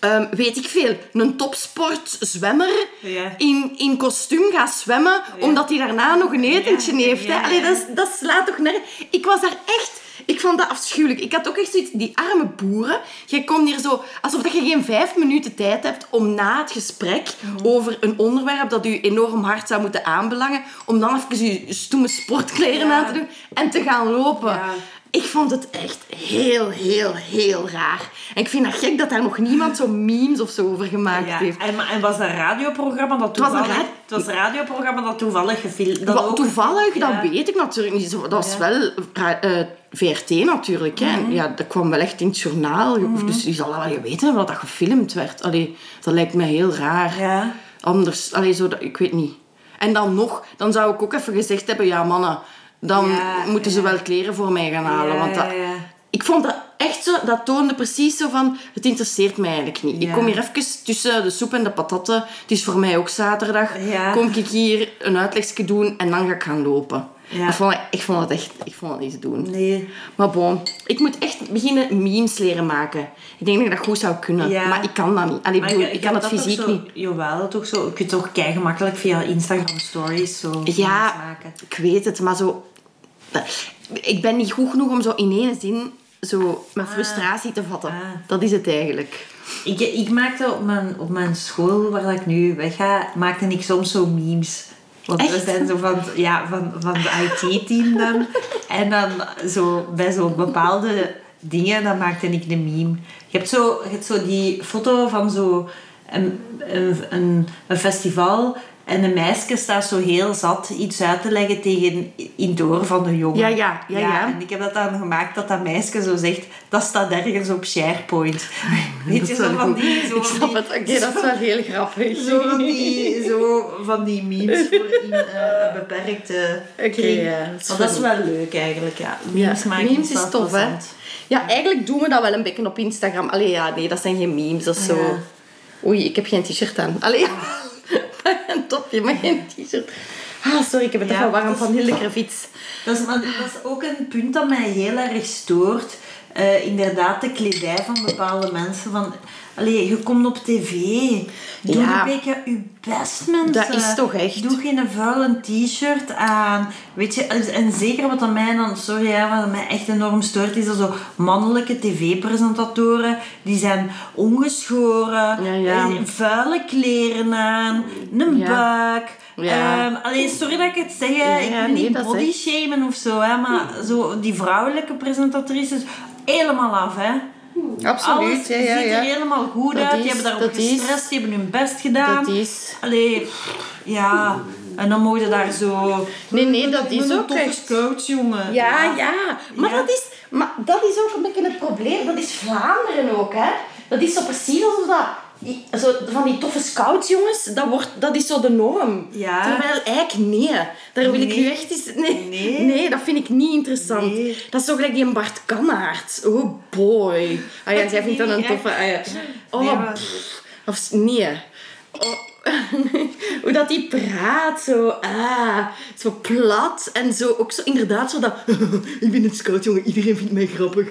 ehm, weet ik veel, een topsportzwemmer Ja. in, in kostuum gaat zwemmen, omdat hij daarna nog een etentje Ja, heeft. hè. Allee, dat, is- dat slaat toch nergens... Ik was daar echt... Ik vond dat afschuwelijk. Ik had ook echt zoiets... Die arme boeren. Jij komt hier zo... Alsof dat je geen vijf minuten tijd hebt om na het gesprek Mhm. over een onderwerp dat u enorm hard zou moeten aanbelangen, om dan even je stoeme sportkleren aan te doen en te gaan lopen. Ik vond het echt heel, heel, heel raar. En ik vind het gek dat daar nog niemand zo memes of zo over gemaakt Ja, heeft. en, en was dat een radioprogramma dat was een toevallig... ra- Het was een radioprogramma dat toevallig gefilmd... dat Wat ook- toevallig, Ja. dat weet ik natuurlijk niet. Dat was Ja. Mhm. wel eh, VRT natuurlijk. Hè. En Ja, dat kwam wel echt in het journaal. Dus je zal wel weten hebben dat dat gefilmd werd. Allee, dat lijkt mij heel raar. Anders, allee, zo, dat- ik weet niet. En dan nog, dan zou ik ook even gezegd hebben, ja mannen, dan Ja, moeten ze wel kleren voor mij gaan halen. Want dat. Ik vond dat echt zo, dat toonde precies zo van, het interesseert mij eigenlijk niet. Ik kom hier even tussen de soep en de patatten. Het is voor mij ook zaterdag. Kom ik hier een uitlegje doen en dan ga ik gaan lopen. Ja. Dat vond ik, ik vond het echt, ik vond het niet te doen. Nee. Maar bon, ik moet echt beginnen memes leren maken. Ik denk dat ik dat goed zou kunnen, Ja. maar ik kan dat niet. Allee, ik, bedoel, ik kan het fysiek zo, niet. Jawel, toch zo. Je kunt toch kei gemakkelijk via Instagram stories zo Ja, maken. ik weet het, maar zo... Ik ben niet goed genoeg om zo in één zin zo mijn frustratie te vatten. Ah. Dat is het eigenlijk. Ik, ik maakte op mijn, op mijn school, waar ik nu wegga, maakte ik soms zo memes. Want we Echt? zijn zo van, ja, van, van de IT-team dan. En dan zo, bij zo'n bepaalde dingen, dan maakte ik een meme. Je hebt zo, je hebt zo die foto van zo een, een, een, een festival... En een meisje staat zo heel zat iets uit te leggen tegen in het oor van de jongen. Ja, ja, ja, ja. En ik heb dat dan gemaakt dat dat meisje zo zegt, dat staat ergens op SharePoint. Weet je, Dat is zo wel van die... Zo ik snap het. Oké, dat is wel heel grappig. Zo van die, zo van die memes voor in eh, beperkte Oké, kring. ja, dat is Maar dat is funny. wel leuk eigenlijk, ja. Ja, Memes maken memes is tof, hè? Ja, eigenlijk doen we dat wel een beetje op Instagram. Allee, ja, nee, dat zijn geen memes. Dat is zo... Oei, ik heb geen t-shirt aan. Allee, *laughs* een topje, maar geen t-shirt. Ah, sorry, ik heb het Ja, even warm van Hilde Krevits. Dat is, maar dat is ook een punt dat mij heel erg stoort. Eh, inderdaad, de kledij van bepaalde mensen. Van, allee, je komt op tv. Doe Ja. een beetje je best, mensen. Dat is toch echt. Doe geen vuile t-shirt aan. Weet je, en- zeker wat aan mij dan, sorry, hè, wat aan mij echt enorm stoort, is dat zo mannelijke tv-presentatoren, die zijn ongeschoren, Ja, ja. eh, vuile kleren aan, een buik. Ja. Ehm, allee, sorry dat ik het zeg. Ja, ik nee, niet body echt- shamen of zo, hè, maar zo die vrouwelijke presentatrices, helemaal af, hè. Absoluut, Alles ja, ja, ziet er ja. helemaal goed Dat uit. is- die hebben daarop dat is- gestrest, die hebben hun best gedaan. Dat is... Allee, ja. En dan mogen daar zo... Nee, nee, dat is een ook echt- coach, jongen. Ja, ja. Maar, Ja. Dat is, maar dat is ook een beetje het probleem. Dat is Vlaanderen ook, hè. Dat is zo precies alsof dat... Zo, van die toffe scouts, jongens, dat, wordt, dat is zo de norm. Ja. Terwijl eigenlijk nee. Daar wil ik nu echt eens... Nee, Nee. nee. dat vind ik niet interessant. Nee. Dat is zo gelijk die Bart Kannaert. Oh boy. Ah ja, jij vindt dat een toffe... Ah ja. Oh, pff. Of, nee. oh, *laughs* hoe dat die praat, zo, ah, zo plat en zo, ook zo inderdaad zo dat, *laughs* ik ben een scout, jongen, iedereen vindt mij grappig.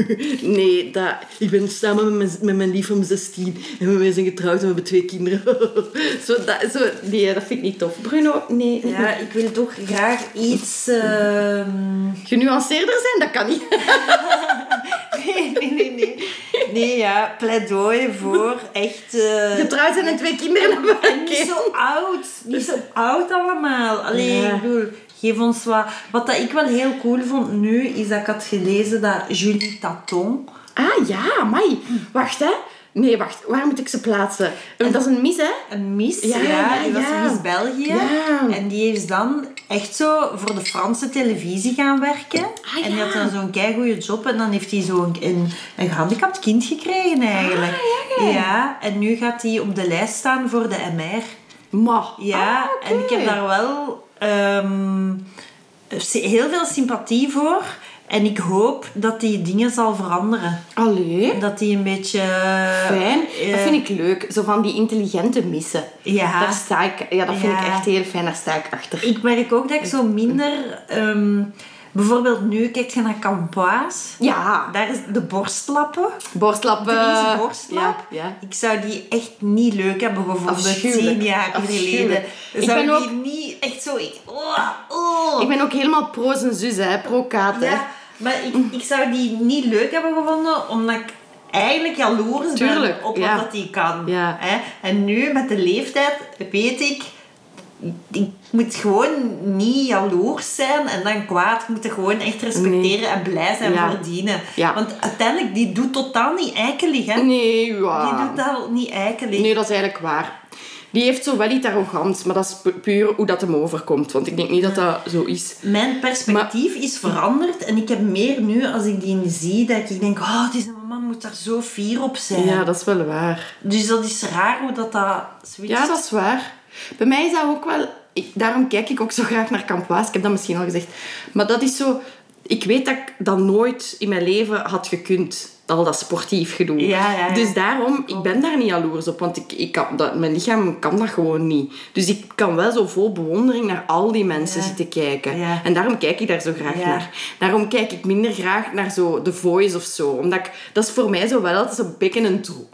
*laughs* nee, dat, ik ben samen met mijn, met mijn lief om 16 en we zijn getrouwd en we hebben twee kinderen. zo, dat, zo, nee, dat vind ik niet tof. Bruno, nee. Ja, ik wil toch graag iets... ehm, Genuanceerder zijn, dat kan niet. Nee, nee, nee, nee. Nee, ja, pleidooi voor *laughs* echt... eh, Getrouwd zijn en twee kinderen hebben. *laughs* niet zo oud. Niet zo oud allemaal. Alleen, Ja. ik bedoel, geef ons wat... Wat dat ik wel heel cool vond nu, is dat ik had gelezen dat Julie Taton... Ah ja, mai. Wacht hè. Nee, wacht. Waar moet ik ze plaatsen? Eh, Dat is een mis, hè? Een Miss, Ja, ja, die was ja. Miss België. En die is dan echt zo voor de Franse televisie gaan werken. Ah, En die had dan zo'n keigoede job. En dan heeft hij zo'n een, een gehandicapt kind gekregen eigenlijk. Ah, ja, ja. ja, en nu gaat hij op de lijst staan voor de MR. Ma. Ja, Ah, en ik heb daar wel ehm, heel veel sympathie voor. En ik hoop dat die dingen zal veranderen. Allee. Dat die een beetje... Fijn. eh, Dat vind ik leuk. Zo van die intelligente missen. Ja. Daar sta ik... Ja, dat vind ik echt heel fijn. Daar sta ik achter. Ik merk ook dat ik zo minder... ehm, bijvoorbeeld nu, kijk je naar Campoise. Ja. Daar is de borstlappen. Borstlappen. Deze borstlap. Ja, ja. Ik zou die echt niet leuk hebben gevonden tien jaar geleden. Ik Zou ben die niet echt zo... Ik, oh, oh. Ik ben ook helemaal pro zijn zus, hè. Pro Kaat, hè. Ja, maar ik, ik zou die niet leuk hebben gevonden, omdat ik eigenlijk jaloers Tuurlijk, ben op ja. wat dat die kan. Ja. Hè? En nu, met de leeftijd, weet ik... Ik moet gewoon niet jaloers zijn en dan kwaad. Ik moet gewoon echt respecteren en blij zijn Ja. voor dienen. Want uiteindelijk, die doet totaal niet eikelig, hè. Nee, Die doet dat niet eikelig. Nee, dat is eigenlijk waar. Die heeft zo wel iets arrogants, maar dat is pu- puur hoe dat hem overkomt. Want ik denk niet dat dat zo is. Mijn perspectief is veranderd en ik heb meer nu, als ik die zie, dat ik denk, oh, deze mama moet daar zo fier op zijn. Ja, dat is wel waar. Dus dat is raar hoe dat dat switcht. Ja, dat is waar. Bij mij is dat ook wel... Ik, daarom kijk ik ook zo graag naar Campoise. Ik heb dat misschien al gezegd. Maar dat is zo... Ik weet dat ik dat nooit in mijn leven had gekund. Al dat sportief gedoe. Ja, ja, ja. Dus daarom, ik ben daar niet jaloers op. Want ik, ik kan, dat, mijn lichaam kan dat gewoon niet. Dus ik kan wel zo vol bewondering naar al die mensen zitten kijken. En daarom kijk ik daar zo graag naar. Daarom kijk ik minder graag naar zo The Voice of zo. Omdat ik, dat is voor mij zo wel altijd zo'n beetje een droom.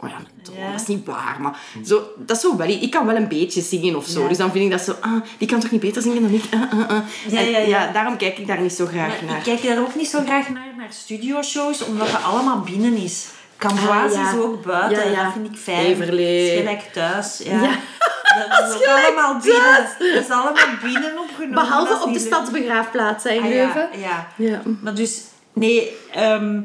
Ja, dat is niet waar. Maar zo, dat is zo wel... Ik kan wel een beetje zingen of zo. Ja. Dus dan vind ik dat zo... Ah, die kan toch niet beter zingen dan ik? Ah, ah, ah. Ja, En ja, ja. daarom kijk ik daar niet zo graag Maar naar. ik kijk daar ook niet zo graag naar, naar studioshows, omdat het allemaal binnen is. Camboise is ook buiten Ja, dat vind ik fijn. Gelijk thuis. Ja. Dat is ook allemaal binnen. Dat is allemaal binnen opgenomen. Behalve op de leuk. stadsbegraafplaats hè, in Ah, Leuven. Ja, ja. Ja. Maar dus, nee, ehm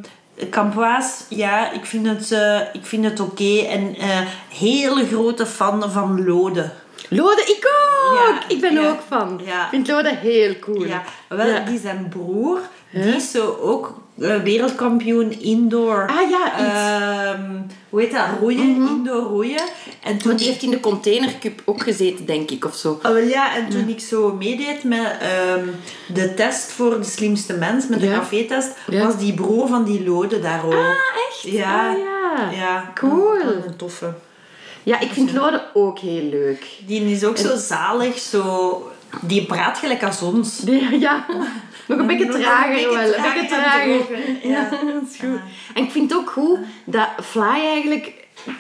Campoise, ja, ik vind het, eh, ik vind het oké. En eh hele grote fan van Lode. Lode, ik ook! Ja, ik ben ja, ook van. ja. Ik vind Lode heel cool. Ja, wel, die zijn broer, die is zo ook wereldkampioen indoor. Ah ja, iets. Ehm, hoe heet dat? Roeien, indoor roeien. En toen Want die heeft in de containercup ook gezeten, denk ik, of zo. Ah, wel ja, en toen ik zo meedeed met ehm, de test voor de slimste mens, met de Ja. café-test, Ja. was die broer van die Lode daar ook. Ah, echt? Ja. Ah, ja. Ja, Cool. Een toffe. Ja, ik vind Lode ook heel leuk. Die is ook zo zalig, zo... Die praat gelijk als ons. Die- Ja, nog een beetje trager wel. Een beetje trager. Ja, dat is goed. En ik vind het ook goed dat Fly eigenlijk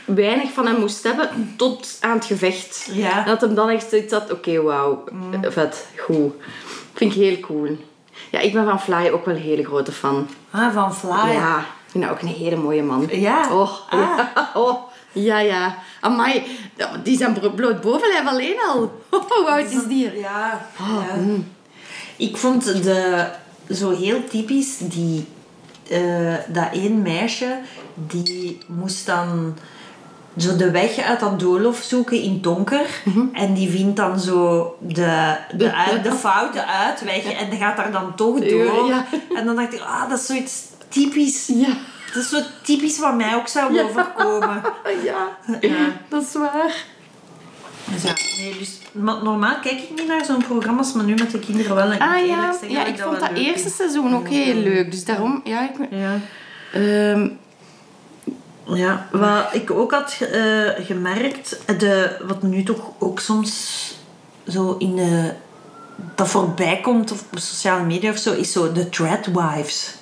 weinig van hem moest hebben tot aan het gevecht. Ja. Dat hem dan echt zoiets had, oké, wauw, eh, vet, goed. Vind ik heel cool. Ja, ik ben van Fly ook wel een hele grote fan. Ah, van Fly. Ja, ik vind dat ook een hele mooie man. Ja? Oh, Ah. ja. *laughs* Oh, ja, ja. Amai, die zijn bloot bovenlijf alleen al. *laughs* Hoe oud is die? Ja. ja. Ik vond de, zo heel typisch die, eh, dat één meisje die moest dan zo de weg uit dat doolhof zoeken in het donker. En die vindt dan zo de, de, uit- de *laughs* foute uitweg en gaat daar dan toch door. Ja. En dan dacht ik, ah, dat is zoiets typisch. Ja. Dat is zo typisch wat mij ook zou Ja. overkomen. *laughs* Ja, Ja. dat is waar. Dus ja, nee, dus, maar normaal kijk ik niet naar zo'n programma's, maar nu met de kinderen wel. Ik Ah ja, zeggen ja ik dat vond dat eerste vind. seizoen ook heel leuk. Dus daarom, ja, ik... Ja. Ehm, Ja, wat ik ook had eh, gemerkt, de, wat nu toch ook soms zo in de, dat voorbij komt of op sociale media of zo, is zo de threadwives.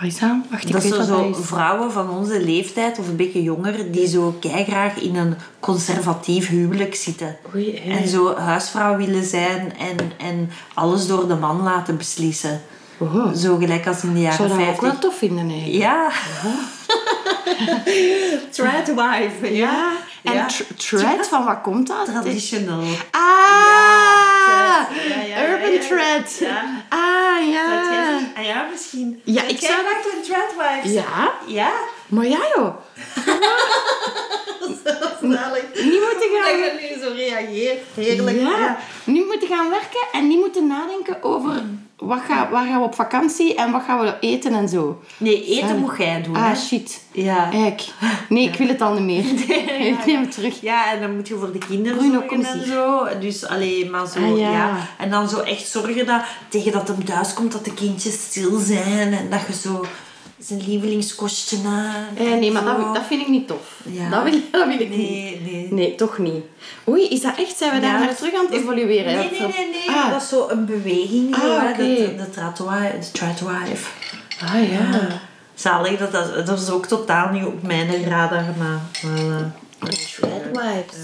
Wat is dat? Wacht, ik Dat weet zijn wat zo dat is. vrouwen van onze leeftijd of een beetje jonger die zo graag in een conservatief huwelijk zitten. Oei. En zo huisvrouw willen zijn en, en alles door de man laten beslissen. Zo gelijk als in de jaren zou dat ook 50. wel tof vinden, eigenlijk. Ja. *laughs* Threadwife, ja. En Ja. tr- thread, van wat komt dat? Traditional. Ah! Urban thread. Ja. Ah, ja. jij niet- Ah ja, misschien. Ja, ik jij zou maakt een threadwife. Ja? Ja? Maar ja, *laughs* joh. Zalig. Niet moeten Dat gaan... je nu zo reageert. Heerlijk. Ja. Niet moeten gaan werken en niet moeten nadenken over wat ga, waar gaan we op vakantie en wat gaan we eten en zo. Nee, eten moet jij doen. Ah, hè. shit. Ja. Kijk. Nee, ik wil het al niet meer. *laughs* Ik neem het terug. Ja, en dan moet je voor de kinderen zorgen en zo. Dus alleen maar zo, Ah, ja. ja. En dan zo echt zorgen dat tegen dat hem thuis komt, dat de kindjes stil zijn. En dat je zo zijn lievelingskostje. Eh, nee, maar dat, dat vind ik niet tof. Ja. Dat, wil, *laughs* dat wil ik niet. Nee, nee. Nee, toch niet. Oei, is dat echt? Zijn we daar Ja. naar terug aan het evolueren? Nee, nee, nee, nee. Ah, Dat is zo een beweging. Ah. De, de, de ah ja. Zalig, dat, dat, dat is ook totaal niet op mijn radar, maar... maar eh, Threadwipes.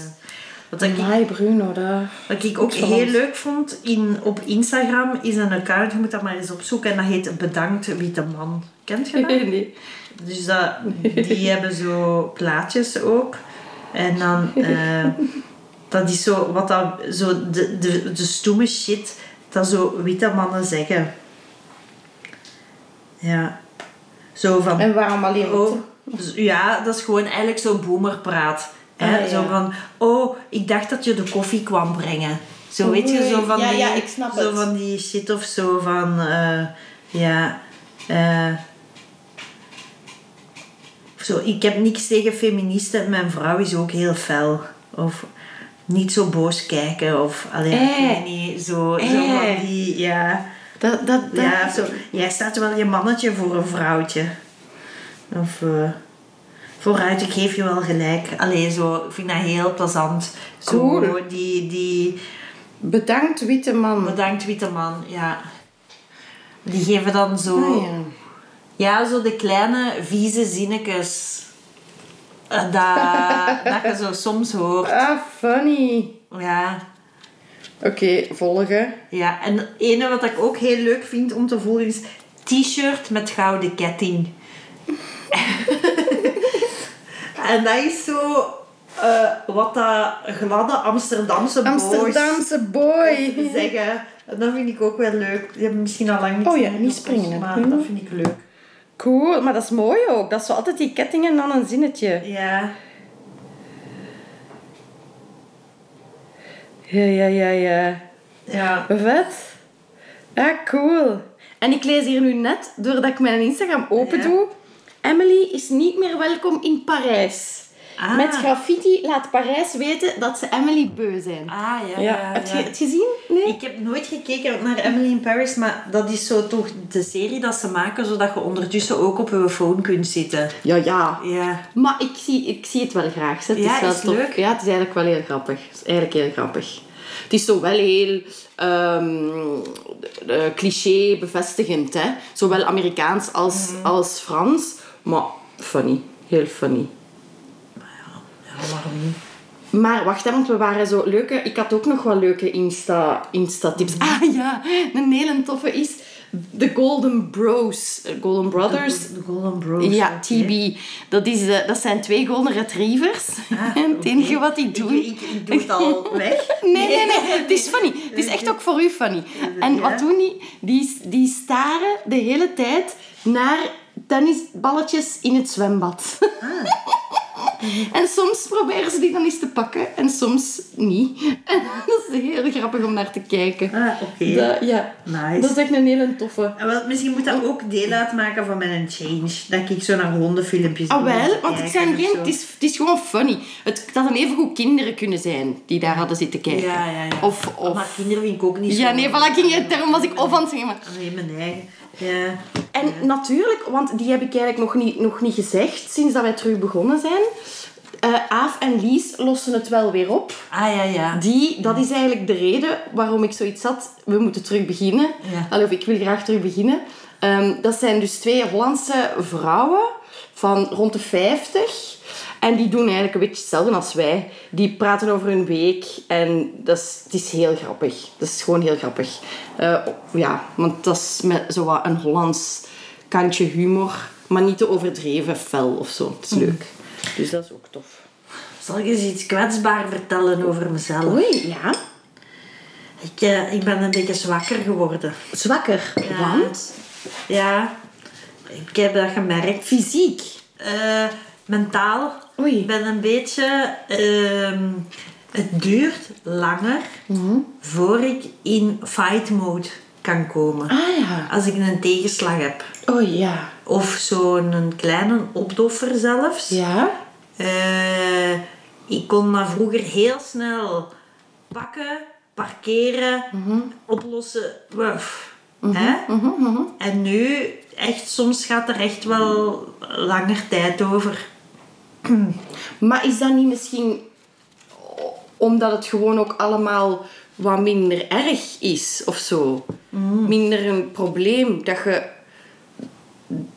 Wat ik, Amai, Bruno, dat... wat ik ook heel ons. leuk vond in, op Instagram is een account, je moet dat maar eens opzoeken, en dat heet Bedankt Witte Man. Kent je dat? *laughs* Nee. Dus dat, die *laughs* hebben zo plaatjes ook. En dan, eh, dat is zo, wat dat, zo de, de, de stoeme shit dat zo witte mannen zeggen. Ja. Zo van, En waarom alleen oh, ja, dat is gewoon eigenlijk zo'n boomerpraat. Hè? Ah, Zo van, oh, ik dacht dat je de koffie kwam brengen. Zo weet je, zo van Ja, die, ja, ik snap zo het. van die shit of zo van, eh, ja, eh, zo, ik heb niks tegen feministen. Mijn vrouw is ook heel fel. Of niet zo boos kijken. Of alleen, Eh. niet, zo, zo van die, ja. Dat, dat, dat... Ja, zo, jij staat wel je mannetje voor een vrouwtje. Of vooruit, ik geef je wel gelijk. Allee, zo, ik vind dat heel plezant. Zo, die, die Bedankt, witte man. bedankt witte man, ja. Die geven dan zo, Ah, ja. ja, zo de kleine vieze zinnetjes. eh, Dat, *laughs* dat je zo soms hoort. Ah, funny. Ja, Oké, volgen. ja. En het ene wat ik ook heel leuk vind om te volgen is t-shirt met gouden ketting. *laughs* en dat is zo eh, wat dat gladde Amsterdamse Amsterdamse boy. zeggen. En dat vind ik ook wel leuk. Die hebben misschien al lang niet Oh ja, niet springen. Maar dat vind ik leuk. Cool, maar dat is mooi ook. Dat is zo altijd die kettingen en dan een zinnetje. Ja. Ja, ja, ja, ja. Ja. Vet. Ja, cool. En ik lees hier nu net, doordat ik mijn Instagram open Ja. Emily is niet meer welkom in Parijs. Ah. Met graffiti laat Parijs weten dat ze Emily beu zijn. Ah, ja, ja, ja. heb je ja. het gezien? Nee? Ik heb nooit gekeken naar Emily in Paris, maar dat is zo toch de serie dat ze maken, zodat je ondertussen ook op je phone kunt zitten. Ja, ja. Ja. Maar ik zie, ik zie het wel graag. hè. Het Ja, is wel is tof. leuk. Ja, het is eigenlijk wel heel grappig. Het is eigenlijk heel grappig. Het is zo wel heel ehm, eh, cliché bevestigend. Hè? Zowel Amerikaans als, Mhm. als Frans. Maar funny. Heel funny. Ja, waarom niet? Maar wacht, hè, want we waren zo leuke... Ik had ook nog wel leuke Insta, Insta-tips. Ah ja, een hele toffe is... De Golden Bros. eh, Golden Brothers. De Golden Bros. Ja. TB. Dat, is, eh, dat zijn twee golden retrievers. en *laughs* het enige wat die doen... Ah, Ik, ik, ik doe het al *laughs* weg. Nee, nee, nee. Het is funny. *laughs* Het is echt ook voor u funny. En Ja. wat doen die? Die, die staren de hele tijd naar tennisballetjes in het zwembad. En soms proberen ze die dan eens te pakken en soms niet. *laughs* En dat is heel grappig om naar te kijken. Ah, oké. Ja. Nice. Dat is echt een hele toffe. Ah, wel, misschien moet dat ook deel uitmaken van mijn change. Dat ik zo naar hondenfilmpjes Ah wel, want het, zijn geen, het, is, het is gewoon funny. Het, dat hadden even goed kinderen kunnen zijn die daar hadden zitten kijken. Ja, ja, ja. Of, Maar of... kinderen vind ik ook niet zo. Ja, nee, voilà, ging je, daarom was ik of aan het zeggen. maar- Nee, mijn eigen. Ja. En natuurlijk, want die heb ik eigenlijk nog niet, nog niet gezegd sinds dat wij terug begonnen zijn. Eh Aaf en Lies lossen het wel weer op. Ah, ja, ja. Die, dat is eigenlijk de reden waarom ik zoiets had. We moeten terug beginnen. Ja. Allee, of ik wil graag terug beginnen. Ehm, dat zijn dus twee Hollandse vrouwen van rond de 50. En die doen eigenlijk een beetje hetzelfde als wij. Die praten over hun week. En dat is, het is heel grappig. Dat is gewoon heel grappig. Eh, ja, want dat is met zo wat een Hollands kantje humor. Maar niet te overdreven fel of zo. Het is leuk. Dus dat is ook tof. Zal ik eens iets kwetsbaar vertellen over mezelf? Oei, ja. Ik, eh, ik ben een beetje zwakker geworden. Zwakker. Ja. Want? Ja, ik heb dat gemerkt. Fysiek. Eh, mentaal. Oei. Ik ben een beetje... ehm, het duurt langer voor ik in fight mode kan komen. Ah ja. Als ik een tegenslag heb. Oh ja. Of zo'n kleine opdoffer zelfs. Ja? Eh, ik kon dat vroeger heel snel pakken, parkeren, oplossen. Wuff. Hè? En nu, echt, soms gaat er echt wel langer tijd over. Maar is dat niet misschien omdat het gewoon ook allemaal wat minder erg is of zo? Minder een probleem dat je,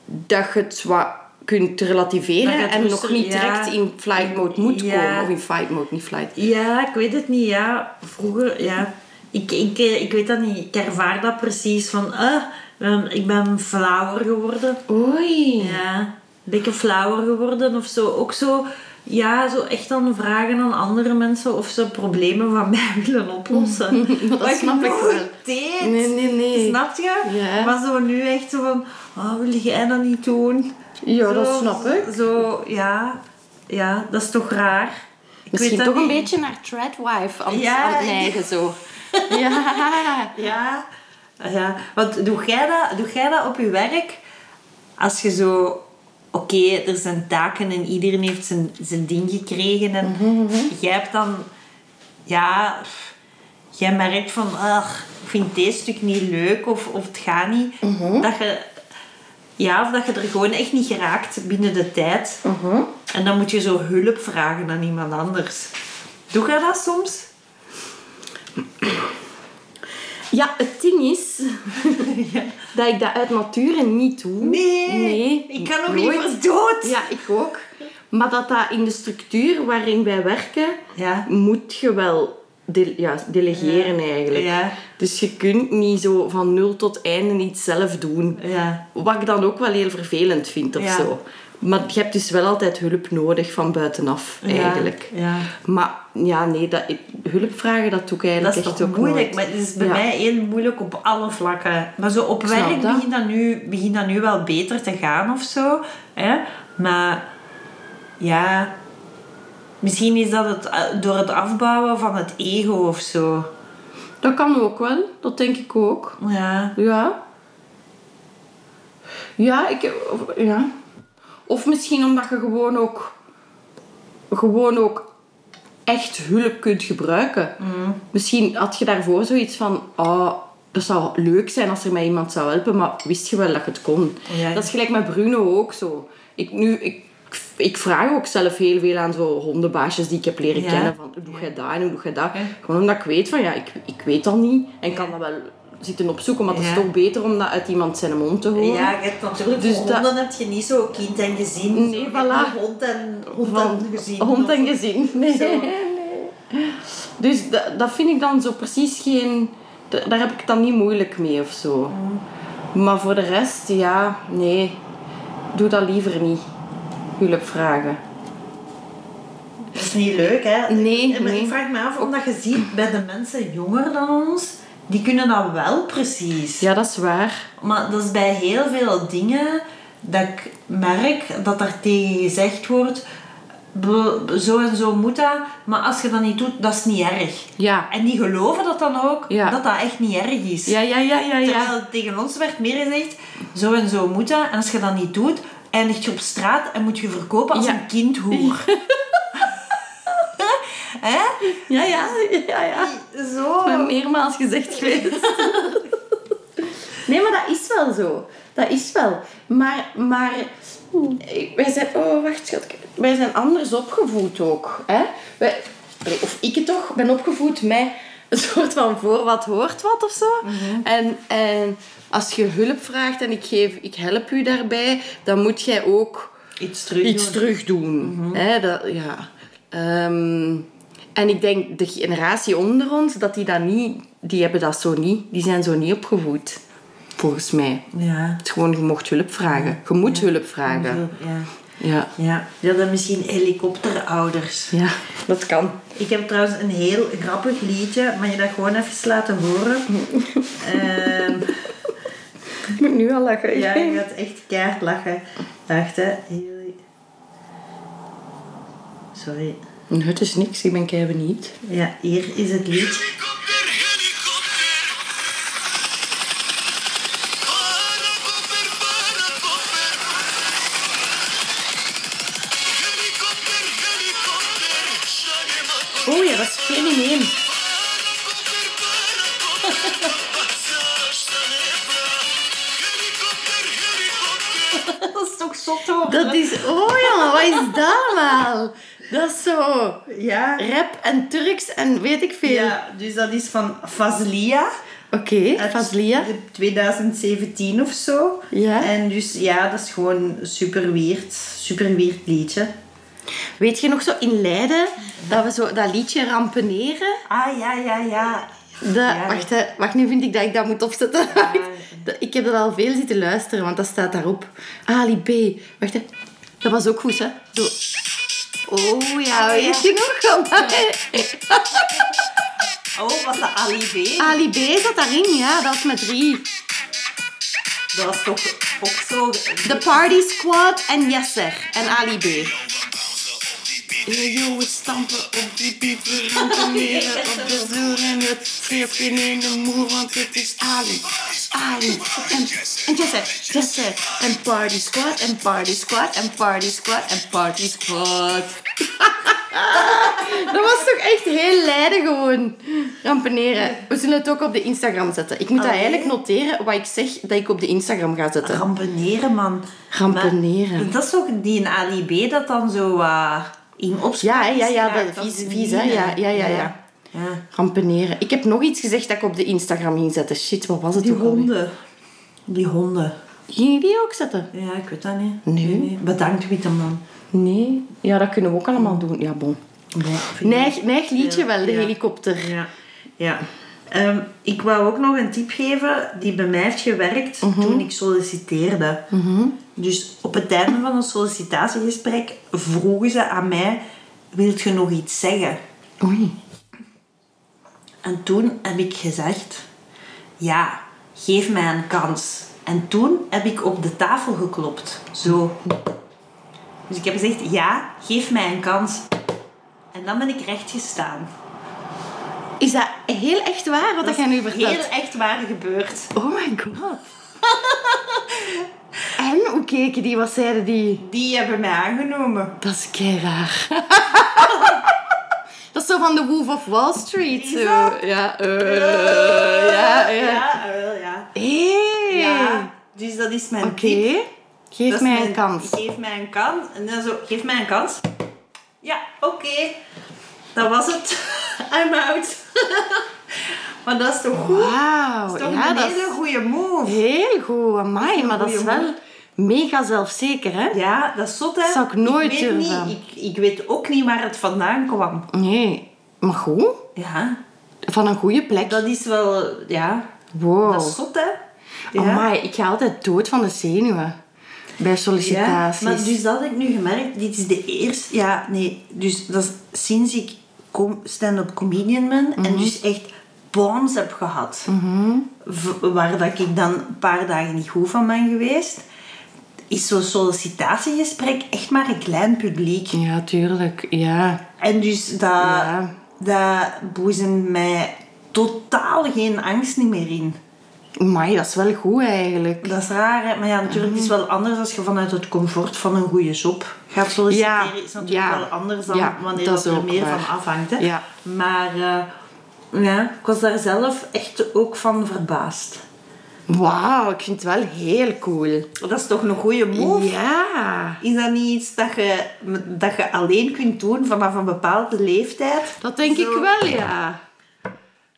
dat je het wat kunt relativeren en nog niet ja. direct in flight mode moet Ja. komen. Of in fight mode, niet flight. Ja, ik weet het niet. Ja, vroeger, ja. Ik, ik, eh, ik weet dat niet. Ik ervaar dat precies van, ah, ik ben flauwer geworden. Oei. Ja, een beetje flauwer geworden of zo. Ook zo, ja, zo echt dan vragen aan andere mensen of ze problemen van mij *laughs* willen oplossen. *laughs* Dat Wat snap ik wel. deed. Nee, nee, nee. Snap je? Ja. Maar zo nu echt zo van, oh, wil jij dat niet doen? Ja, dat snap ik. Zo, ja. Ja, dat is toch raar? Ik Misschien toch een beetje naar Treadwife aan, het- Ja, aan het neigen zo. *laughs* Ja. Ja, ja. Want doe jij, dat, doe jij dat op je werk? Als je zo... Oké, er zijn taken en iedereen heeft zijn, zijn ding gekregen. En jij hebt dan... Ja... Jij merkt van... Ach, ik vind deze stuk niet leuk of, of het gaat niet. Dat je... Ja, of dat je er gewoon echt niet geraakt binnen de tijd. En dan moet je zo hulp vragen aan iemand anders. Doe jij dat soms? Ja, het ding is *laughs* dat ik dat uit nature niet doe. Nee. Ik kan nog nooit. liever dood. Ja, ik ook. Maar dat dat in de structuur waarin wij werken, Ja. moet je wel de- ja, delegeren eigenlijk. Dus je kunt niet zo van nul tot einde iets zelf doen. Ja. Wat ik dan ook wel heel vervelend vind of zo. Maar je hebt dus wel altijd hulp nodig van buitenaf, eigenlijk. Ja. Maar ja, nee, dat, hulp vragen, dat doe ik Dat eigenlijk is echt toch ook moeilijk, nooit. maar het is bij Ja. mij heel moeilijk op alle vlakken. Maar zo op werk dat. begint dat, nu, begint dat nu wel beter te gaan of zo. Hè? Maar ja, misschien is dat het, eh, door het afbouwen van het ego of zo. Dat kan ook wel, dat denk ik ook. Ja. Ja. Ja, ik... Ja. Of misschien omdat je gewoon ook... Gewoon ook echt hulp kunt gebruiken. Misschien had je daarvoor zoiets van... Oh, dat zou leuk zijn als er mij iemand zou helpen, maar wist je wel dat je het kon. Ja. Dat is gelijk met Bruno ook zo. Ik, nu, ik, ik vraag ook zelf heel veel aan zo hondenbaasjes die ik heb leren Ja. kennen. Van, hoe doe jij dat en hoe doe jij dat? Gewoon omdat ik weet van, ja, ik, ik weet dat niet. En kan dat wel zitten opzoeken, maar het is toch beter om dat uit iemand zijn mond te horen. Ja, je hebt natuurlijk Dus voor dat- honden heb je niet zo kind en gezin. Nee, voilà. Hond en, hond en gezin. hond en gezin. *laughs* Nee. Nee. Dus dat, dat vind ik dan zo precies geen... da- Daar heb ik het dan niet moeilijk mee of zo. Mm. Maar voor de rest, ja, nee. Doe dat liever niet. Hulp vragen. Dat is niet leuk, hè? Nee, maar nee. Ik vraag me af, omdat je ziet bij de mensen jonger dan ons, die kunnen dat wel precies. Ja, dat is waar. Maar dat is bij heel veel dingen dat ik merk dat daar tegen gezegd wordt: zo en zo moet dat, maar als je dat niet doet, dat is niet erg. Ja. En die geloven dat dan ook, Ja. dat dat echt niet erg is. Ja, ja, ja, ja, ja. Terwijl tegen ons werd meer gezegd, zo en zo moet dat. En als je dat niet doet, eindig je op straat en moet je verkopen als Ja. een kindhoer. *laughs* Hè? Ja, ja, ja, ja. Zo. Maar meermaals gezegd geweest. nee, maar dat is wel zo. Dat is wel. Maar, maar wij zijn... Oh, wacht, schat. Wij zijn anders opgevoed ook. Hè? Wij, of ik het toch, ben opgevoed met een soort van voor wat hoort wat of zo. en, en als je hulp vraagt en ik, geef, ik help u daarbij, dan moet jij ook Iets terug iets doen. terug doen. Hè, dat, ja. Ehm, en ik denk, de generatie onder ons, dat die dat niet... Die hebben dat zo niet. Die zijn zo niet opgevoed. Volgens mij. Ja. Het is gewoon, je mocht hulp vragen. Je moet hulp vragen. Ja. Ja. Ja. Die hadden misschien helikopterouders. Ja, dat kan. Ik heb trouwens een heel grappig liedje. Mag je dat gewoon even laten horen? *laughs* Ehm, Ik moet nu al lachen. ja, je gaat echt keihard lachen. Wacht, hè. Sorry. Nee, Het is niks, ik ben kei benieuwd. Ja, hier is het lied. Helikopter, helikopter. Helikopter, helikopter. Oh ja, dat is fenomeen. Passagestanebra. Helikopter, helikopter. *laughs* Dat is toch zot hoor. Dat is... Oh ja, wat is dat allemaal? Dat is zo... Ja. Rap en Turks en weet ik veel. Ja, dus dat is van Fazlia. Oké, Fazlia. 2017 of zo. Ja. En dus ja, dat is gewoon super weird. Super weird liedje. Weet je nog zo in Leiden, dat we zo dat liedje rampeneren... Ah, ja, ja, ja. Ja. wacht, hè, wacht, nu vind ik dat ik dat moet opzetten. Ik heb dat al veel zitten luisteren, want dat staat daarop. Ali B. Wacht, hè. dat was ook goed, hè? Zo. Oh ja, weet je nog? *laughs* Oh, was dat Ali B? Ali B zat daarin, ja, dat is met drie. Dat was toch ook zo... The Party Squad en Yasser en Ali B. Yo, we stampen op die beat, we rampeneren op de vloer en het schreeuwt in de moer, want het is Ali, Ali en, en Jesse, Jesse en Party Squad en Party Squad en Party Squad en Party Squad. *laughs* Dat was toch echt heel Leiden gewoon. Rampeneren. We zullen het ook op de Instagram zetten. Ik moet dat eigenlijk noteren, wat ik zeg, dat ik op de Instagram ga zetten. Rampeneren, man. Rampeneren. Maar dat is toch die in Ali B dat dan zo uh, in opspraak Ja, ja, ja, dat vies, hè. Ja, ja, ja, ja. Ja. Rampeneren. Ik heb nog iets gezegd dat ik op de Instagram ging zetten. Shit, wat was het Die honden. Die honden. Ging je die ook zetten? Ja, ik weet dat niet. Nee. Bedankt, Witteman. Nee. Ja, dat kunnen we ook allemaal doen. Ja, bon. Nee, Neig, neig liedje wel, de helikopter. Ja. ja. Ehm, ik wou ook nog een tip geven die bij mij heeft gewerkt Mhm. toen ik solliciteerde. Dus op het einde van een sollicitatiegesprek vroegen ze aan mij: Wilt je nog iets zeggen? Oei. En toen heb ik gezegd: Ja, geef mij een kans. En toen heb ik op de tafel geklopt. Zo. Dus ik heb gezegd: Ja, geef mij een kans. En dan ben ik recht gestaan. Is dat heel echt waar, wat dat jij nu vertelt? Heel echt waar gebeurd. Oh my god. *laughs* en, hoe keken die? Wat zeiden die? Die hebben mij aangenomen. Dat is kei raar. *laughs* dat is zo van de Wolf of Wall Street. Zo. Ja, eh, ja, ja. Ja, wel, ja. Hey. Ja, dus dat is mijn Oké. tip. Geef Dat is mij mijn- een kans. Geef mij een kans. En dan zo, geef mij een kans. Ja, oké. Dat was het. *laughs* I'm out. *laughs* maar dat is toch goed? Wauw. Dat is toch Ja, een hele goede move. heel goed. Amai, maar dat is wel mega zelfzeker, hè? Ja, dat is zot, hè? Zou ik nooit weet niet, ik, ik weet ook niet waar het vandaan kwam. Nee. Maar goed. Ja, Van een goede plek. dat is wel... Ja, Wow. dat is zot, hè? Ja. Amai, ik ga altijd dood van de zenuwen. Bij Ja, sollicitaties. maar dus dat heb ik nu gemerkt. Dit is de eerste... Ja, nee. Dus dat is sinds ik stand-up comedian ben. En dus echt bombs heb gehad. V- waar dat ik dan een paar dagen niet goed van ben geweest. is zo'n sollicitatiegesprek echt maar een klein publiek. Ja, tuurlijk. Ja. En dus dat, Ja. dat boezemt mij totaal geen angst niet meer in. Maar dat is wel goed eigenlijk. Dat is raar, hè? maar ja, natuurlijk is het wel anders als je vanuit het comfort van een goede job gaat solliciteren. Ja, is natuurlijk ja. wel anders dan Ja, wanneer dat er meer waar. van afhangt. Hè? Ja. Maar eh, ja, ik was daar zelf echt ook van verbaasd. Wauw, ik vind het wel heel cool. Dat is toch een goede move? Ja. Is dat niet iets dat je, dat je alleen kunt doen vanaf een bepaalde leeftijd? Dat denk Zo. ik wel, ja.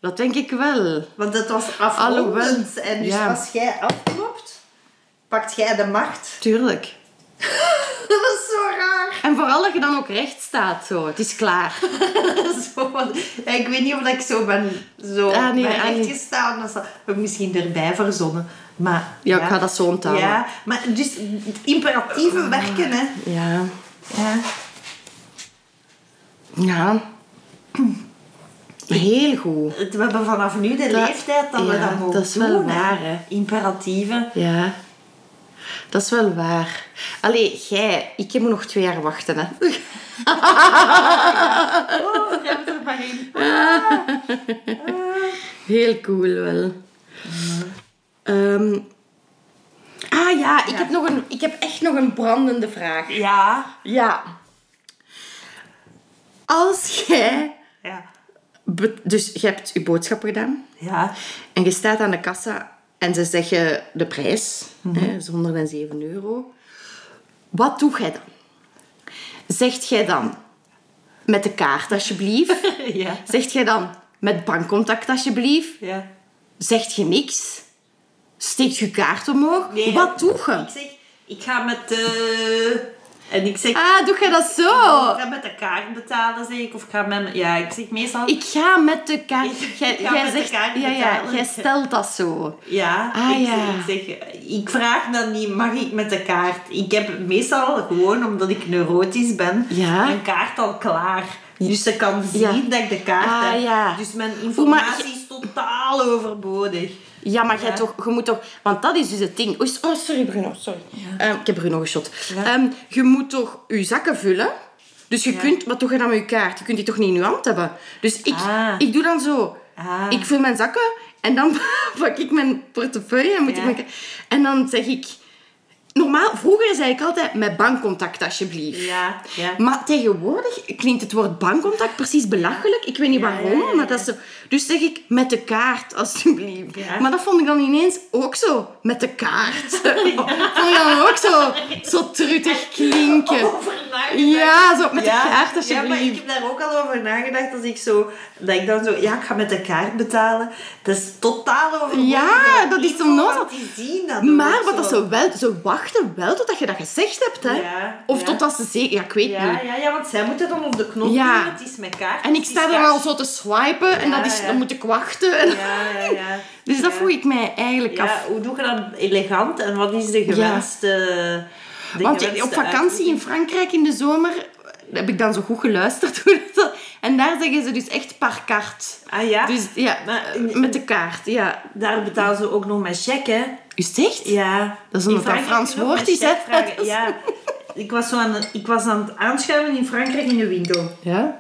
Dat denk ik wel. Want het was afrondend. En dus ja. als jij afklopt, pakt jij de macht. *laughs* Tuurlijk. Dat is zo raar. En vooral dat je dan ook recht staat, zo. Het is klaar. *laughs* zo ik weet niet of ik zo ben zo Ah, nee, ah, recht gestaan. Dat heb ik misschien erbij verzonnen. Maar, Ja, ik ga dat zo onthouden. Ja, maar dus imperatieve werken, hè. Ja. Ja. Ja. Heel goed. We hebben vanaf nu de Dat- leeftijd dat we dat mogen dat is wel doen, waar, hè. Imperatieve. Ja. Dat is wel waar. Allee, jij, ik heb nog twee jaar wachten, hè. *laughs* Oh, jij hebt er maar in. *laughs* Heel cool wel. Ehm, ah ja, ik, Heb nog een, ik heb echt nog een brandende vraag. Ja. Ja. Als jij... Ja. Dus je hebt je boodschappen gedaan. Ja. En je staat aan de kassa en ze zeggen de prijs. hè, is 107 euro. Wat doe jij dan? Zegt jij dan met de kaart alsjeblieft? *laughs* Ja. Zegt jij dan met bankcontact alsjeblieft? Ja. Zegt je niks? Steekt je kaart omhoog? Nee. Wat doe je? Ik zeg, ik ga met de... En ik zeg, Ah, doe je dat zo? ik ga met de kaart betalen, zeg ik. Of ik ga met... Ja, ik zeg meestal... Ik ga met de kaart. Jij, ga jij met de zegt, kaart ja, ja, betalen. jij stelt dat zo. Ja, Ah, ik, ja. Zeg, ik zeg, ik vraag dan niet, mag ik met de kaart? Ik heb meestal gewoon, omdat ik neurotisch ben, Ja. mijn kaart al klaar. Dus ze kan zien Ja. dat ik de kaart Ah, heb. ja. Dus mijn informatie maar is totaal overbodig. Ja, maar jij Ja. toch, je moet toch... Want dat is dus het ding. Oh, sorry Bruno, sorry. Ehm, ik heb Bruno geschot. Ehm, je moet toch je zakken vullen. Dus je kunt... Wat doe je dan met je kaart? Je kunt die toch niet in je hand hebben? Dus ik, Ah. ik doe dan zo. Ah. Ik vul mijn zakken en dan *laughs* pak ik mijn portefeuille en moet ik mijn... En dan zeg ik... Normaal, vroeger zei ik altijd met bankcontact alsjeblieft. Ja, ja. Maar tegenwoordig klinkt het woord bankcontact precies belachelijk. Ik weet niet Ja, waarom, ja, ja, maar dat is zo... Dus zeg ik met de kaart, alsjeblieft. Ja. Maar dat vond ik dan ineens ook zo, met de kaart. *laughs* vond ik dan ook zo, zo truttig klinken. Over. Ja, zo met Ja, de kaart, Ja, alsjeblieft. maar ik heb daar ook al over nagedacht. Als ik zo... Dat ik dan zo... Ja, ik ga met de kaart betalen. Dat is totaal overbodig. Ja, dat is zo dat Maar wat dat zo wel, ze wachten wel totdat je dat gezegd hebt, hè? Ja, of ja. totdat ze zeker, ja, ik weet Ja, niet. ja, ja, want zij moeten dan op de knop Ja. doen. Het is met kaart. En ik sta cash. al zo te swipen en dat is, dan moet ik wachten. En- Ja, *laughs* ja, ja. Dus dat vroeg ik mij eigenlijk Ja, af. hoe doe je dat elegant en wat is de gewenste... de Want gewenste op vakantie in? Frankrijk in de zomer heb ik dan zo goed geluisterd. *laughs* En daar zeggen ze dus echt par carte. Ah ja? Dus ja, Maar met de kaart, ja. Daar betalen ze ook nog met cheque, hè? U zegt? Ja. Dat is omdat In dat Frankrijk Frans woord is, hè? Ja. Ik was, zo aan, ik was aan het aanschuiven in Frankrijk in de winkel. Ja?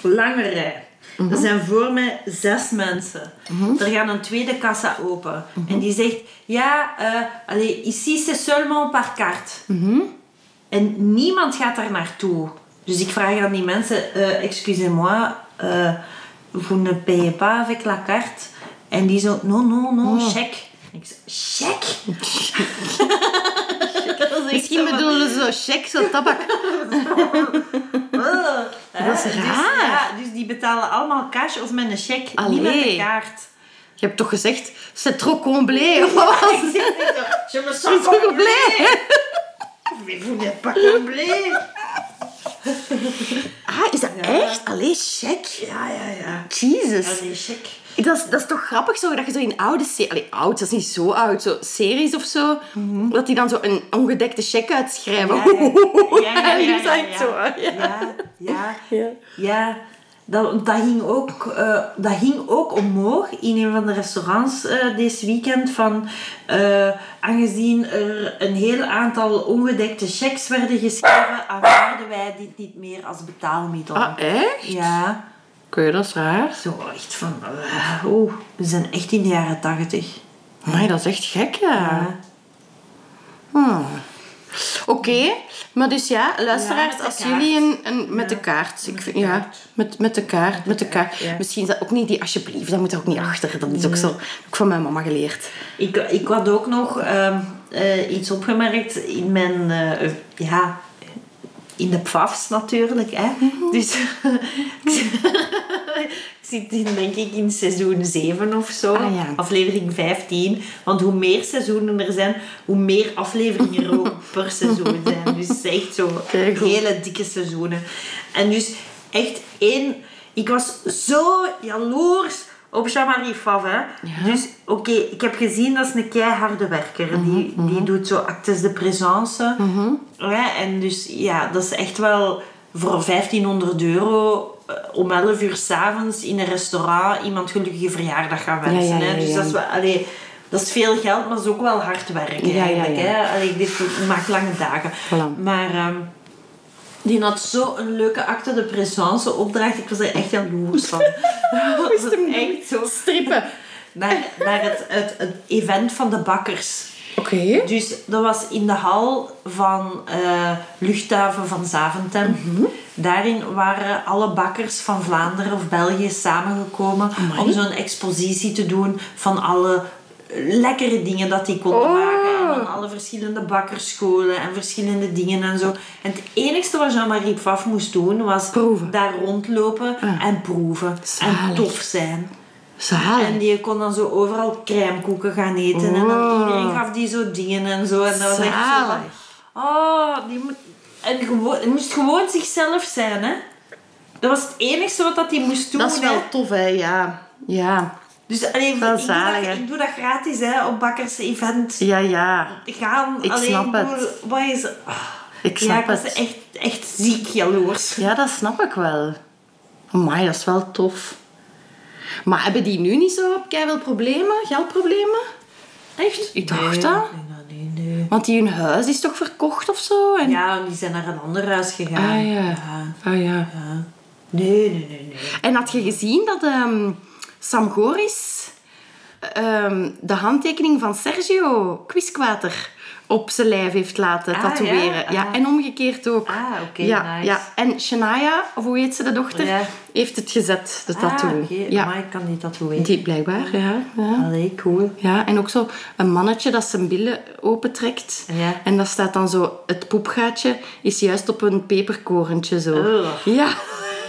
Lange rij. Mhm. Er zijn voor mij zes mensen. Er gaat een tweede kassa open. Mhm. En die zegt... Ja, eh allez, ici c'est seulement par carte. Mhm. En niemand gaat daar naartoe. Dus ik vraag aan die mensen... eh, Excusez-moi, eh, vous ne payez pas avec la carte? En die zo... Non, non, non, Oh. check. Ik *laughs* zo, check? Misschien bedoelen ze zo check, zo tabak. *laughs* Dat is hè, dus, raar. ja, dus die betalen allemaal cash of met een cheque, niet met Allee. een kaart. Je hebt toch gezegd, c'est trop comblé. *laughs* Of wat was het? Je me sens comblé. comblé. Mais vous n'êtes pas comblé. Ah, is dat echt? Allee, check. Ja, ja, ja. Jesus. Allee, check. Dat is, dat is toch grappig zo, dat je zo in oude series... Allee, oud, dat is niet zo oud. Zo series of zo. Dat die dan zo een ongedekte check uitschrijven. Ja, *laughs* ja. Ja, ja, ja, ja, dat, dat, ging ook, eh, dat ging ook omhoog in een van de restaurants eh deze weekend. Van, eh, aangezien er een heel aantal ongedekte checks werden geschreven, aanvaarden wij dit niet meer als betaalmiddel. Ah, echt? Ja, Oké, dat is raar. zo echt van, oeh, we zijn echt in de jaren tachtig. Maar dat is echt gek, ja. Ja. Hmm. Oké, maar dus ja, luisteraars, Ja, als kaart. jullie een, een met de kaart, ik vind, ja, met, met de kaart, met de kaart. ja. Misschien is dat ook niet die alsjeblieft, dat moet er ook niet achter. Dat is ook zo, ook van mijn mama geleerd. Ik, ik had ook nog ehm, eh, iets opgemerkt in mijn, eh, ja, in de PFAFs natuurlijk. Hè. Dus *laughs* ik zit in, denk ik in seizoen 7 of zo, Ah, ja. aflevering 15. Want hoe meer seizoenen er zijn, hoe meer afleveringen er ook *laughs* per seizoen zijn. Dus echt zo Kijk, hele dikke seizoenen. En dus echt één... Ik was zo jaloers op Jean-Marie Faf. Hè. Dus oké, ik heb gezien dat is een keiharde werker. die, die doet zo actes de présence. Ja, en dus ja, dat is echt wel voor 1500 euro eh, om 11 uur s'avonds in een restaurant iemand gelukkige verjaardag gaan wensen. Ja, hè. Dus dat is wel... Allee, dat is veel geld, maar dat is ook wel hard werken eigenlijk. ja. Hè? Allee, dit maakt lange dagen. Voilà. Maar ehm, die had zo'n leuke acte de présence opdracht. Ik was er echt jaloers van. *laughs* *laughs* dat was echt zo. Strippen. *laughs* Naar, naar het, het, het event van de bakkers. Oké. Dus dat was in de hal van eh, luchthaven van Zaventem. Mhm. Daarin waren alle bakkers van Vlaanderen of België samengekomen om zo'n expositie te doen van alle lekkere dingen dat die konden Oh. maken. En dan alle verschillende bakkerscholen en verschillende dingen en zo. En het enigste wat Jean-Marie Pfaff moest doen was Proeven. daar rondlopen Ah. en proeven. Zalig. En tof zijn. Zalig. En die kon dan zo overal crèmekoeken gaan eten. En dan Oh. iedereen gaf die zo dingen en zo. En dat was echt zo van... Oh, die moet... En gewoon, moest gewoon zichzelf zijn, hè. Dat was het enigste wat dat hij moest doen, Dat is hè. wel tof, hè. Ja. Ja. Dus alleen, ik, doe dat, ik doe dat gratis, hè, op bakkers event. Ja, ja. Gaan. Ik alleen, snap het. Wat is... Ik ja, snap ik was het. echt, echt ziek jaloers. Ja, dat snap ik wel. Amai, dat is wel tof. Maar hebben die nu niet zo veel problemen? Geldproblemen? Echt? Ik dacht nee, dat. Nee, nee, nee. Want die hun huis is toch verkocht of zo? En... Ja, die zijn naar een ander huis gegaan. Ah ja. ja. Ah ja. ja. Nee, nee, nee, nee. En had je gezien dat ehm, Sam Goris ehm, de handtekening van Sergio Quisquater op zijn lijf heeft laten Ah, tatoeëren? ja? Ja, en omgekeerd ook. Ah, oké, ja, nice. ja. En Shania, of hoe heet ze, de dochter, Ja. heeft het gezet, de tattoo. Ah, oké. ja. Maar ik kan die tatoeëren. Die blijkbaar, ja. ja. Allee, cool. Ja, en ook zo een mannetje dat zijn billen opentrekt. Ja. En dat staat dan zo, het poepgaatje is juist op een peperkorentje zo. Ugh. Ja.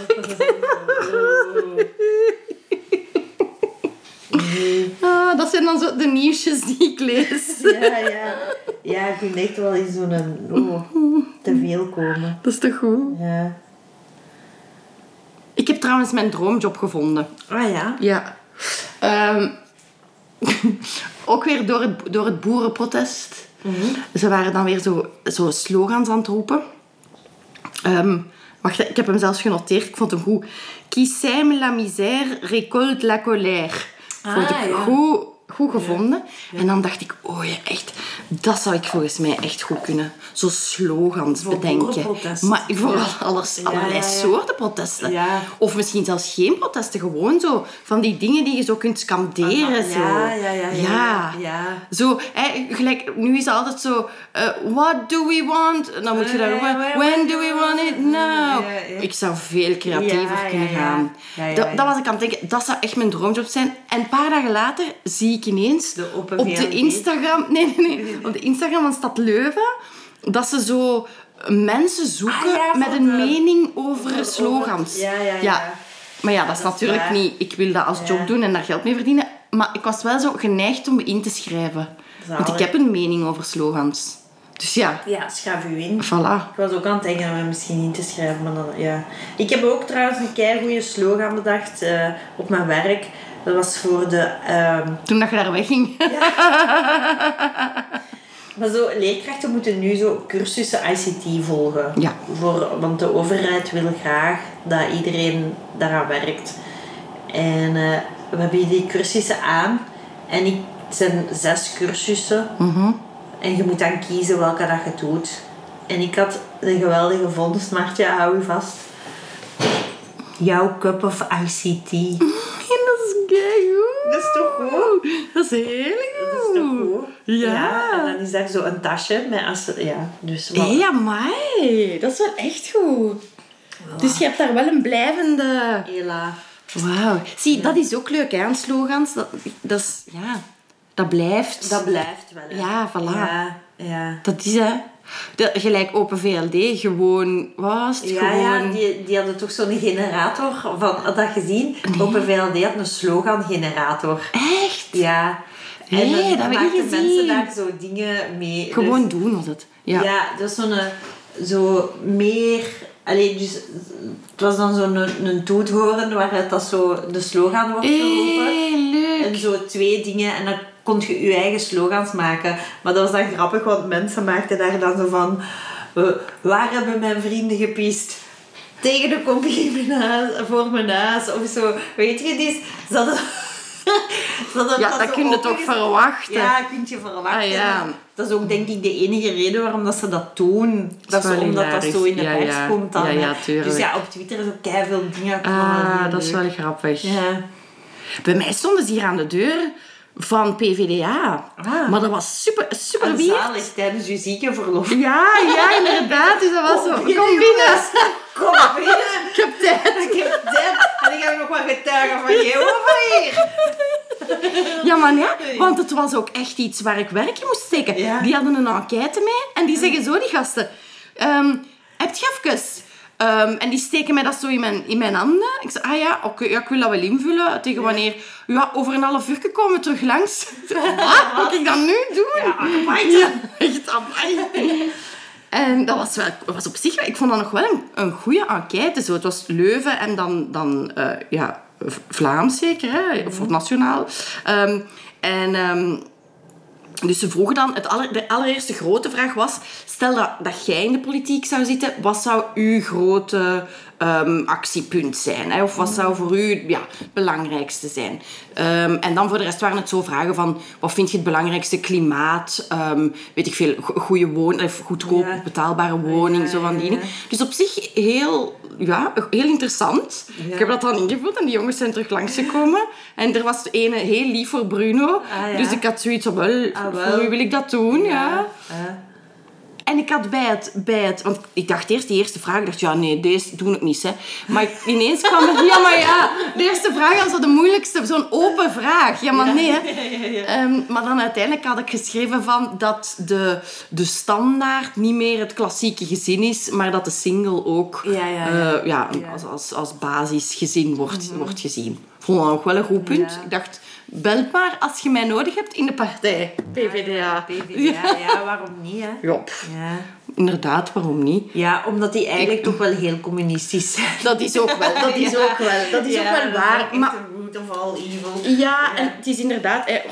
*laughs* Ah, dat zijn dan zo de nieuwsjes die ik lees. *laughs* Ja, ja. Ja, ik vind echt wel in zo'n... Oh, te veel komen. Dat is toch goed? Ja. Ik heb trouwens mijn droomjob gevonden. Ah ja? Ja. Ehm, *laughs* ook weer door het, door het boerenprotest. Ze waren dan weer zo, zo slogans aan het roepen. Ehm, wacht, ik heb hem zelfs genoteerd. Ik vond hem goed. Qui sème la misère récolte la colère. Vond Ah, ik ja. goed, goed gevonden. En dan dacht ik, oh ja, echt, dat zou ik volgens mij echt goed kunnen. Zo slogans Voor bedenken. Maar voor Ja. alles, allerlei ja, soorten protesten. Of misschien zelfs geen protesten, gewoon zo van die dingen die je zo kunt scanderen. Zo. ja, ja, ja. Zo, hè, gelijk, nu is het altijd zo, eh, what do we want? En dan moet je daar ja, when do we want it now? Ik zou veel creatiever kunnen gaan. Dat, dat was ik aan het denken, dat zou echt mijn droomjob zijn. En een paar dagen later zie ik ineens De op de. Instagram, nee, nee, nee, *laughs* op de Instagram van Stad Leuven, dat ze zo mensen zoeken Ah, ja, met een de- mening over over- slogans. ja, ja, ja. Maar ja, dat is dat natuurlijk niet... Ik wil dat als job doen en daar geld mee verdienen. Maar ik was wel zo geneigd om me in te schrijven. Want ik heb een mening over slogans. Dus ja, Ja, schrijf u in. voilà. Ik was ook aan het denken om me misschien in te schrijven, maar dan, ja. Ik heb ook trouwens een keigoede slogan bedacht eh, op mijn werk. Dat was voor de... ehm, Toen dat je daar wegging. Maar zo, leerkrachten moeten nu zo cursussen ICT volgen. Ja. Voor, want de overheid wil graag dat iedereen daaraan werkt. En eh, we hebben die cursussen aan. En ik, het zijn zes cursussen. Mhm. En je moet dan kiezen welke dat je doet. En ik had een geweldige vondst, Maartje, hou je vast. Jouw cup of ICT. *laughs* dat is keigoed. Dat is toch goed? Dat is heel Dat goed. is toch goed? Ja. En dan is daar zo een tasje met als... Ja, dus wel- Hé, amai. Dat is wel echt goed. Dus je hebt daar wel een blijvende... Hela. Wauw. Zie, dat is ook leuk hè, aan slogans. Dat, dat is... Ja, dat blijft. Dat blijft wel. hè. Ja, voilà. Ja, ja. Dat is hè. De, gelijk Open VLD, gewoon... Wat was het? Ja, gewoon... ja die, die hadden toch zo'n generator van, had dat gezien? Open VLD had een slogan-generator. Echt? Ja. En Nee, dan dat maakten mensen daar zo dingen mee. Gewoon Dus- doen was het. Ja. ja. dat is zo'n eh, zo meer... Allee, dus het was dan zo'n een, een toethoorn waaruit dat zo de slogan wordt geroepen. Hé, leuk. En zo twee dingen en kon je je eigen slogans maken. Maar dat was dan grappig, want mensen maakten daar dan zo van... eh, waar hebben mijn vrienden gepist? Tegen de kopie voor mijn huis of zo. Weet je, die, ze hadden... *laughs* ze hadden Ja, dat kun je toch verwachten? Ja, kun je verwachten. Ah, ja. Dat is ook denk ik de enige reden waarom dat ze dat doen. Dat is omdat dat zo in de Ja, pers ja. komt dan. Dus ja, op Twitter is ook keiveel dingen. Ah, dat is wel grappig. Ja. Bij mij stonden ze hier aan de deur van PVDA. Ah. Maar dat was super, super En weird. zalig tijdens je ziekenverlof. Ja, ja, inderdaad. Dus dat was zo. binnen, Kom binnen. Kom binnen. Ik heb tijd. Ik heb. En ik heb nog wat getuigen van je over hier. Ja, ja. Want het was ook echt iets waar ik werk in moest steken. Ja. Die hadden een enquête mee. En die zeggen zo, die gasten... ehm heb je even... Ehm, en die steken mij dat zo in mijn, in mijn handen. Ik zeg, ah ja, oké, ja, ik wil dat wel invullen. Tegen wanneer... Ja, over een half uur komen we terug langs. *laughs* *laughs* Wat? Moet ik dat nu doen? Ja, amai. *laughs* Ja, echt amai. En dat was, wel, was op zich... wel- Ik vond dat nog wel een, een goede enquête. Zo. Het was Leuven en dan... dan eh, ja, Vlaams zeker, hè? of nationaal. Ehm, en... ehm, dus ze vroegen dan, het aller, de allereerste grote vraag was, stel dat, dat jij in de politiek zou zitten, wat zou uw grote ehm, actiepunt zijn? Hè? Of wat zou voor u ja, het belangrijkste zijn? Ehm, en dan voor de rest waren het zo vragen van, wat vind je het belangrijkste? Klimaat, ehm, weet ik veel, go- goede woning, of goedkoop, Ja. betaalbare woning, Ja, zo van die dingen. Dus op zich heel, ja, heel interessant. Ik heb dat dan ingevuld en die jongens zijn terug langsgekomen. En er was de ene heel lief voor Bruno. Ah. Dus ik had zoiets van, wel, Ah, wel. voor u wil ik dat doen, ja. En ik had bij het, bij het... Want ik dacht eerst, die eerste vraag, ik dacht, ja, nee, deze doe ik niet, hè. Maar ik- ineens kwam het... Ja, maar ja, de eerste vraag was de moeilijkste, zo'n open vraag. Ja, maar nee, hè. *laughs* Ehm, maar dan uiteindelijk had ik geschreven van dat de, de standaard niet meer het klassieke gezin is, maar dat de single ook Ja, ja, ja. eh, ja. Mhm. Als, als, als basisgezin wordt, wordt gezien. Vond dat nog wel een goed punt. Ik dacht, bel maar als je mij nodig hebt in de partij. PVDA. PvdA, ja, waarom niet, hè? Ja, Ja. inderdaad, waarom niet? ja, omdat die eigenlijk toch wel heel communistisch zijn. Dat is ook wel, dat is ook wel, dat is Ja, ook wel waar. Maar root of all evil. ja, en het is inderdaad... eh, oh,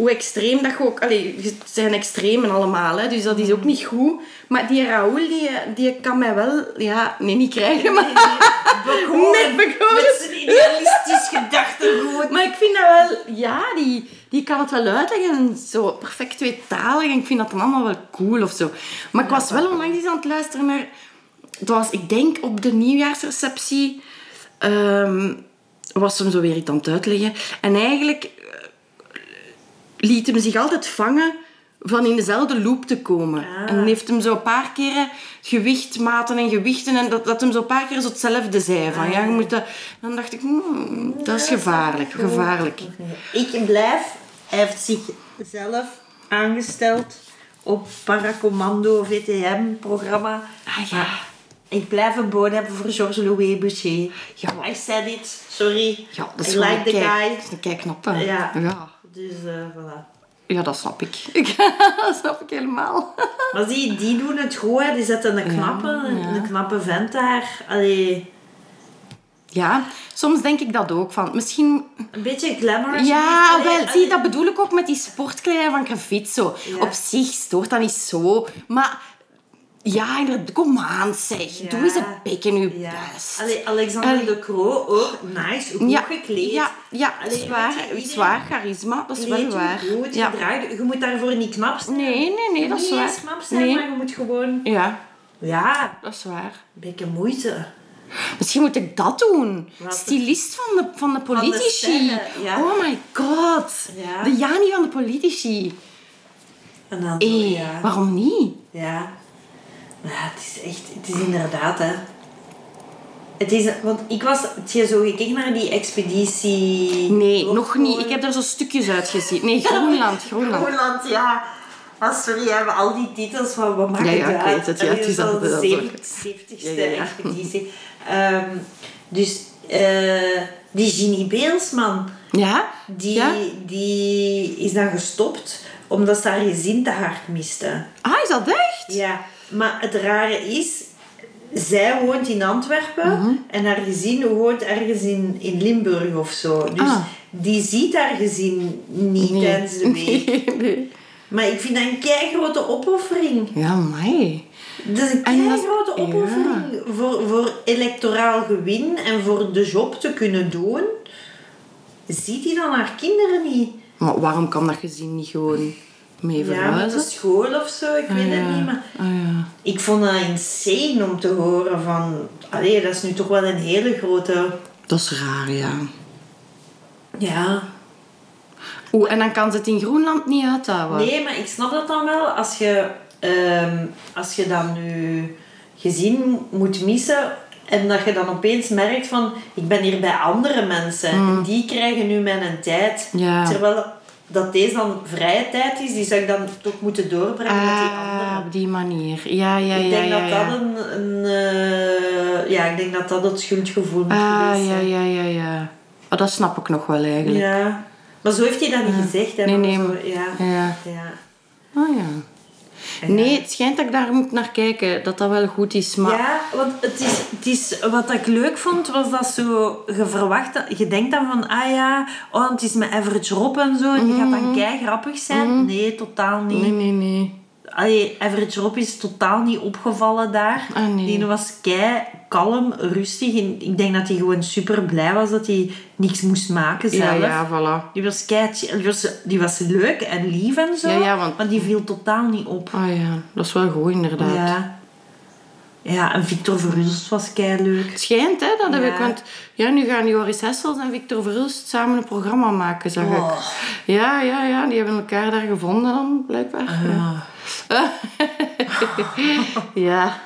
hoe extreem dat je ook... Allee, het zijn extremen allemaal, hè, dus dat is ook niet goed. Maar die Raoul, die, die kan mij wel... Ja, nee, niet krijgen, maar... *laughs* Bekomen. Met zijn idealistisch gedachtegoed. Maar ik vind dat wel... Ja, die, die kan het wel uitleggen. En zo perfect tweetalig. En ik vind dat dan allemaal wel cool of zo. Maar ik was wel onlangs eens aan het luisteren naar... Was, ik denk, op de nieuwjaarsreceptie... ehm, was hem zo weer iets aan het uitleggen. En eigenlijk liet hem zich altijd vangen van in dezelfde loop te komen. En heeft hem zo een paar keren gewicht, maten en gewichten. En dat, dat hem zo een paar keer zo hetzelfde zei. Van, ja, je moet dat... Dan dacht ik, hmm, dat is gevaarlijk. Gevaarlijk. Ik blijf, hij heeft zichzelf aangesteld op Paracommando VTM-programma. Ah ja. Maar Ik blijf een boon hebben voor Georges Louis Boucher. Ja. I said it, sorry. Ja, dat is I like the guy. Dat is een ja. Dus eh, voilà. Ja, dat snap ik. *laughs* *laughs* dat snap ik helemaal. *laughs* Maar zie, die doen het goed, hè. die zetten een knappe, een, ja. een knappe vent daar. Allee, Ja, soms denk ik dat ook. Van, misschien... Een beetje glamorous. Ja, Allee, wel, allee. zie, dat bedoel ik ook met die sportkleding van. Ja. Op zich stoort dat niet zo. Maar ja, inderdaad, kom aan zeg. Ja. Doe eens een pik in je Ja. best. Allee, Alexander Allee. de Croo, ook nice, goed ja, gekleed. Ja, ja Allee, zwaar, je, zwaar charisma, dat is wel waar. goed, ja. je, moet daarvoor niet knap zijn. Nee, nee, nee, Je dat is niet waar. eens knap zijn, Nee. maar je moet gewoon... ja, Ja, dat is waar. een beetje moeite. Misschien moet ik dat doen. Wat? Stylist van de, van de politici. Oh my god. De Jani van de politici. En dan waarom niet? Ja. Ja, het is echt... Het is inderdaad, hè. Het is... Want ik was... Heb je zo gekeken naar die expeditie... Nee, nog niet. Ik heb er zo stukjes uit gezien. Nee, Groenland, Groenland. Groenland, ja. Ah, sorry, we hebben al die titels van wat maakt Ja, ja, het ik uit? weet het, ja, het is dat- de dat- zeven- 70ste Ja, ja, ja. expeditie. Ehm, dus eh, die Ginny Beelsman, Ja? die, die is dan gestopt omdat ze haar gezin te hard miste. Ah, is dat echt? Ja, maar het rare is, zij woont in Antwerpen Mhm. en haar gezin woont ergens in, in Limburg of zo. Dus Ah. die ziet haar gezin niet Nee. tijdens de. *laughs* Nee, nee. Maar ik vind dat een keigrote opoffering. Ja, mij. Dat is een keigrote ja. opoffering voor, voor electoraal gewin en voor de job te kunnen doen. Ziet hij dan haar kinderen niet? Maar waarom kan dat gezin niet gewoon mee Ja, met de school of zo, ik weet Ah, het ja. niet. Maar Ah, ja. ik vond dat insane om te horen van... Allee, dat is nu toch wel een hele grote... Dat is raar, ja. Ja. Oeh, en dan kan ze het in Groenland niet uithouden. Nee, maar ik snap dat dan wel. Als je, ehm, als je dan nu gezin moet missen... En dat je dan opeens merkt van... Ik ben hier bij andere mensen. En die krijgen nu mijn tijd. Mm. Ja. Terwijl dat deze dan vrije tijd is. Die zou ik dan toch moeten doorbrengen met die Ah, anderen. op die manier. Ja, ja, Ik ja, denk ja. dat ja. dat een... een eh, ja, ik denk dat dat het schuldgevoel moet Ah, geweest ja, zijn. ja, ja, ja. Oh, dat snap ik nog wel eigenlijk. Ja. Maar zo heeft hij dat niet gezegd. Hè, Nee, nee, zo, ja. Ja. Ja. Oh ja. Nee, het schijnt dat ik daar moet naar kijken. Dat dat wel goed is. Maar Ja, want het is, het is, wat ik leuk vond, was dat zo... Je verwacht... Je denkt dan van, ah ja, oh, het is met Average Rob en zo. Die gaat dan kei grappig zijn. Nee, totaal niet. nee, nee, nee. Allee, Average Rob is totaal niet opgevallen daar. Ah, nee. Die was kei kalm, rustig. En ik denk dat hij gewoon super blij was dat hij niks moest maken zelf. Ja, ja, voilà. Die was, kei, die, was, die was leuk en lief en zo. Ja, ja, want- Maar die viel totaal niet op. Ah ja, dat is wel goed inderdaad. Ja. Ja, en Victor Verhulst was kei leuk. Het schijnt, hè, dat heb Ja. ik. Want ja, nu gaan Joris Hessels en Victor Verhulst samen een programma maken, zag Oh. ik. Ja, ja, ja, die hebben elkaar daar gevonden dan, blijkbaar. Ja. *laughs* ja.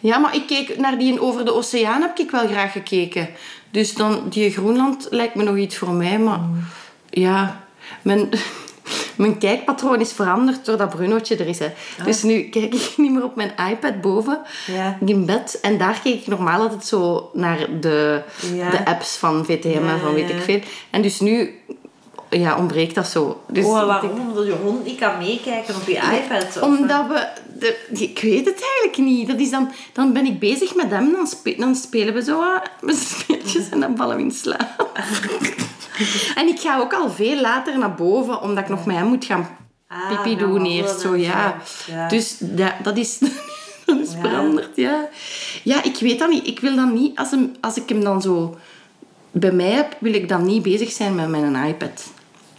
Ja, maar ik keek naar die over de oceaan heb ik wel graag gekeken. Dus dan, die Groenland lijkt me nog iets voor mij, maar ja, mijn, *laughs* mijn kijkpatroon is veranderd doordat Brunootje er is. Hè. Dus nu kijk ik niet meer op mijn iPad boven, Ja. in bed. En daar keek ik normaal altijd zo naar de, Ja. de apps van VTM Ja, en van weet ik veel. En dus nu ja, ontbreekt dat zo. Dus oh, waarom? Omdat je hond niet kan meekijken op je iPad? of- omdat we... De, ik weet het eigenlijk niet. Dat is dan, dan ben ik bezig met hem. Dan, spe- dan spelen we zo wat met speeltjes en dan vallen we in slaap. *laughs* en ik ga ook al veel later naar boven, omdat ik nog met hem moet gaan Ah, pipi doen eerst. Zo, ja. Dus dat, dat is, *laughs* dat is Ja. veranderd, ja. Ja, ik weet dat niet. Ik wil dan niet... Als, hem, als ik hem dan zo bij mij heb, wil ik dan niet bezig zijn met mijn iPad.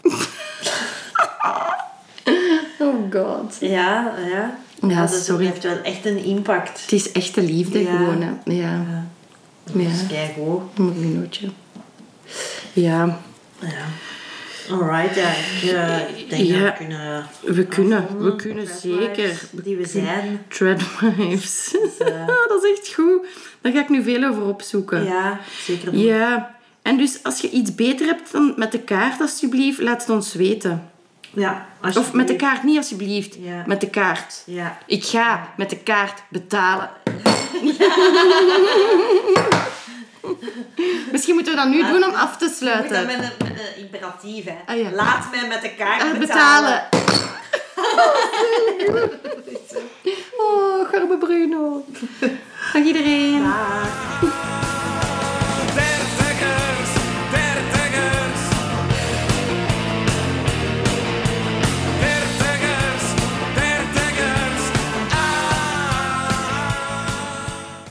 *laughs* oh god. Ja, ja. Ja, dat sorry. heeft wel echt een impact. Het is echte liefde Ja. gewoon, hè. Ja. Dat Ja. is keigoed. Een minuutje. Ja. Ja. Alright, ja. Ik eh, denk Ja. dat we kunnen... We kunnen, we kunnen zeker. Die we zijn. Treadwives. eh, *laughs* dat is echt goed. Daar ga ik nu veel over opzoeken. Ja, zeker. Ja. En dus als je iets beter hebt dan met de kaart, alsjeblieft, laat het ons weten. Ja, Of met de kaart niet, alsjeblieft. Ja. Met de kaart. Ja. Ik ga met de kaart betalen. *laughs* Misschien moeten we dat nu doen om af te Je moet dat sluiten. met een, met een imperatief, hè. Ah, ja. Laat mij met de kaart Ah, betalen. betalen. *laughs* Oh, garbe Bruno. *laughs* Dag iedereen. Dag.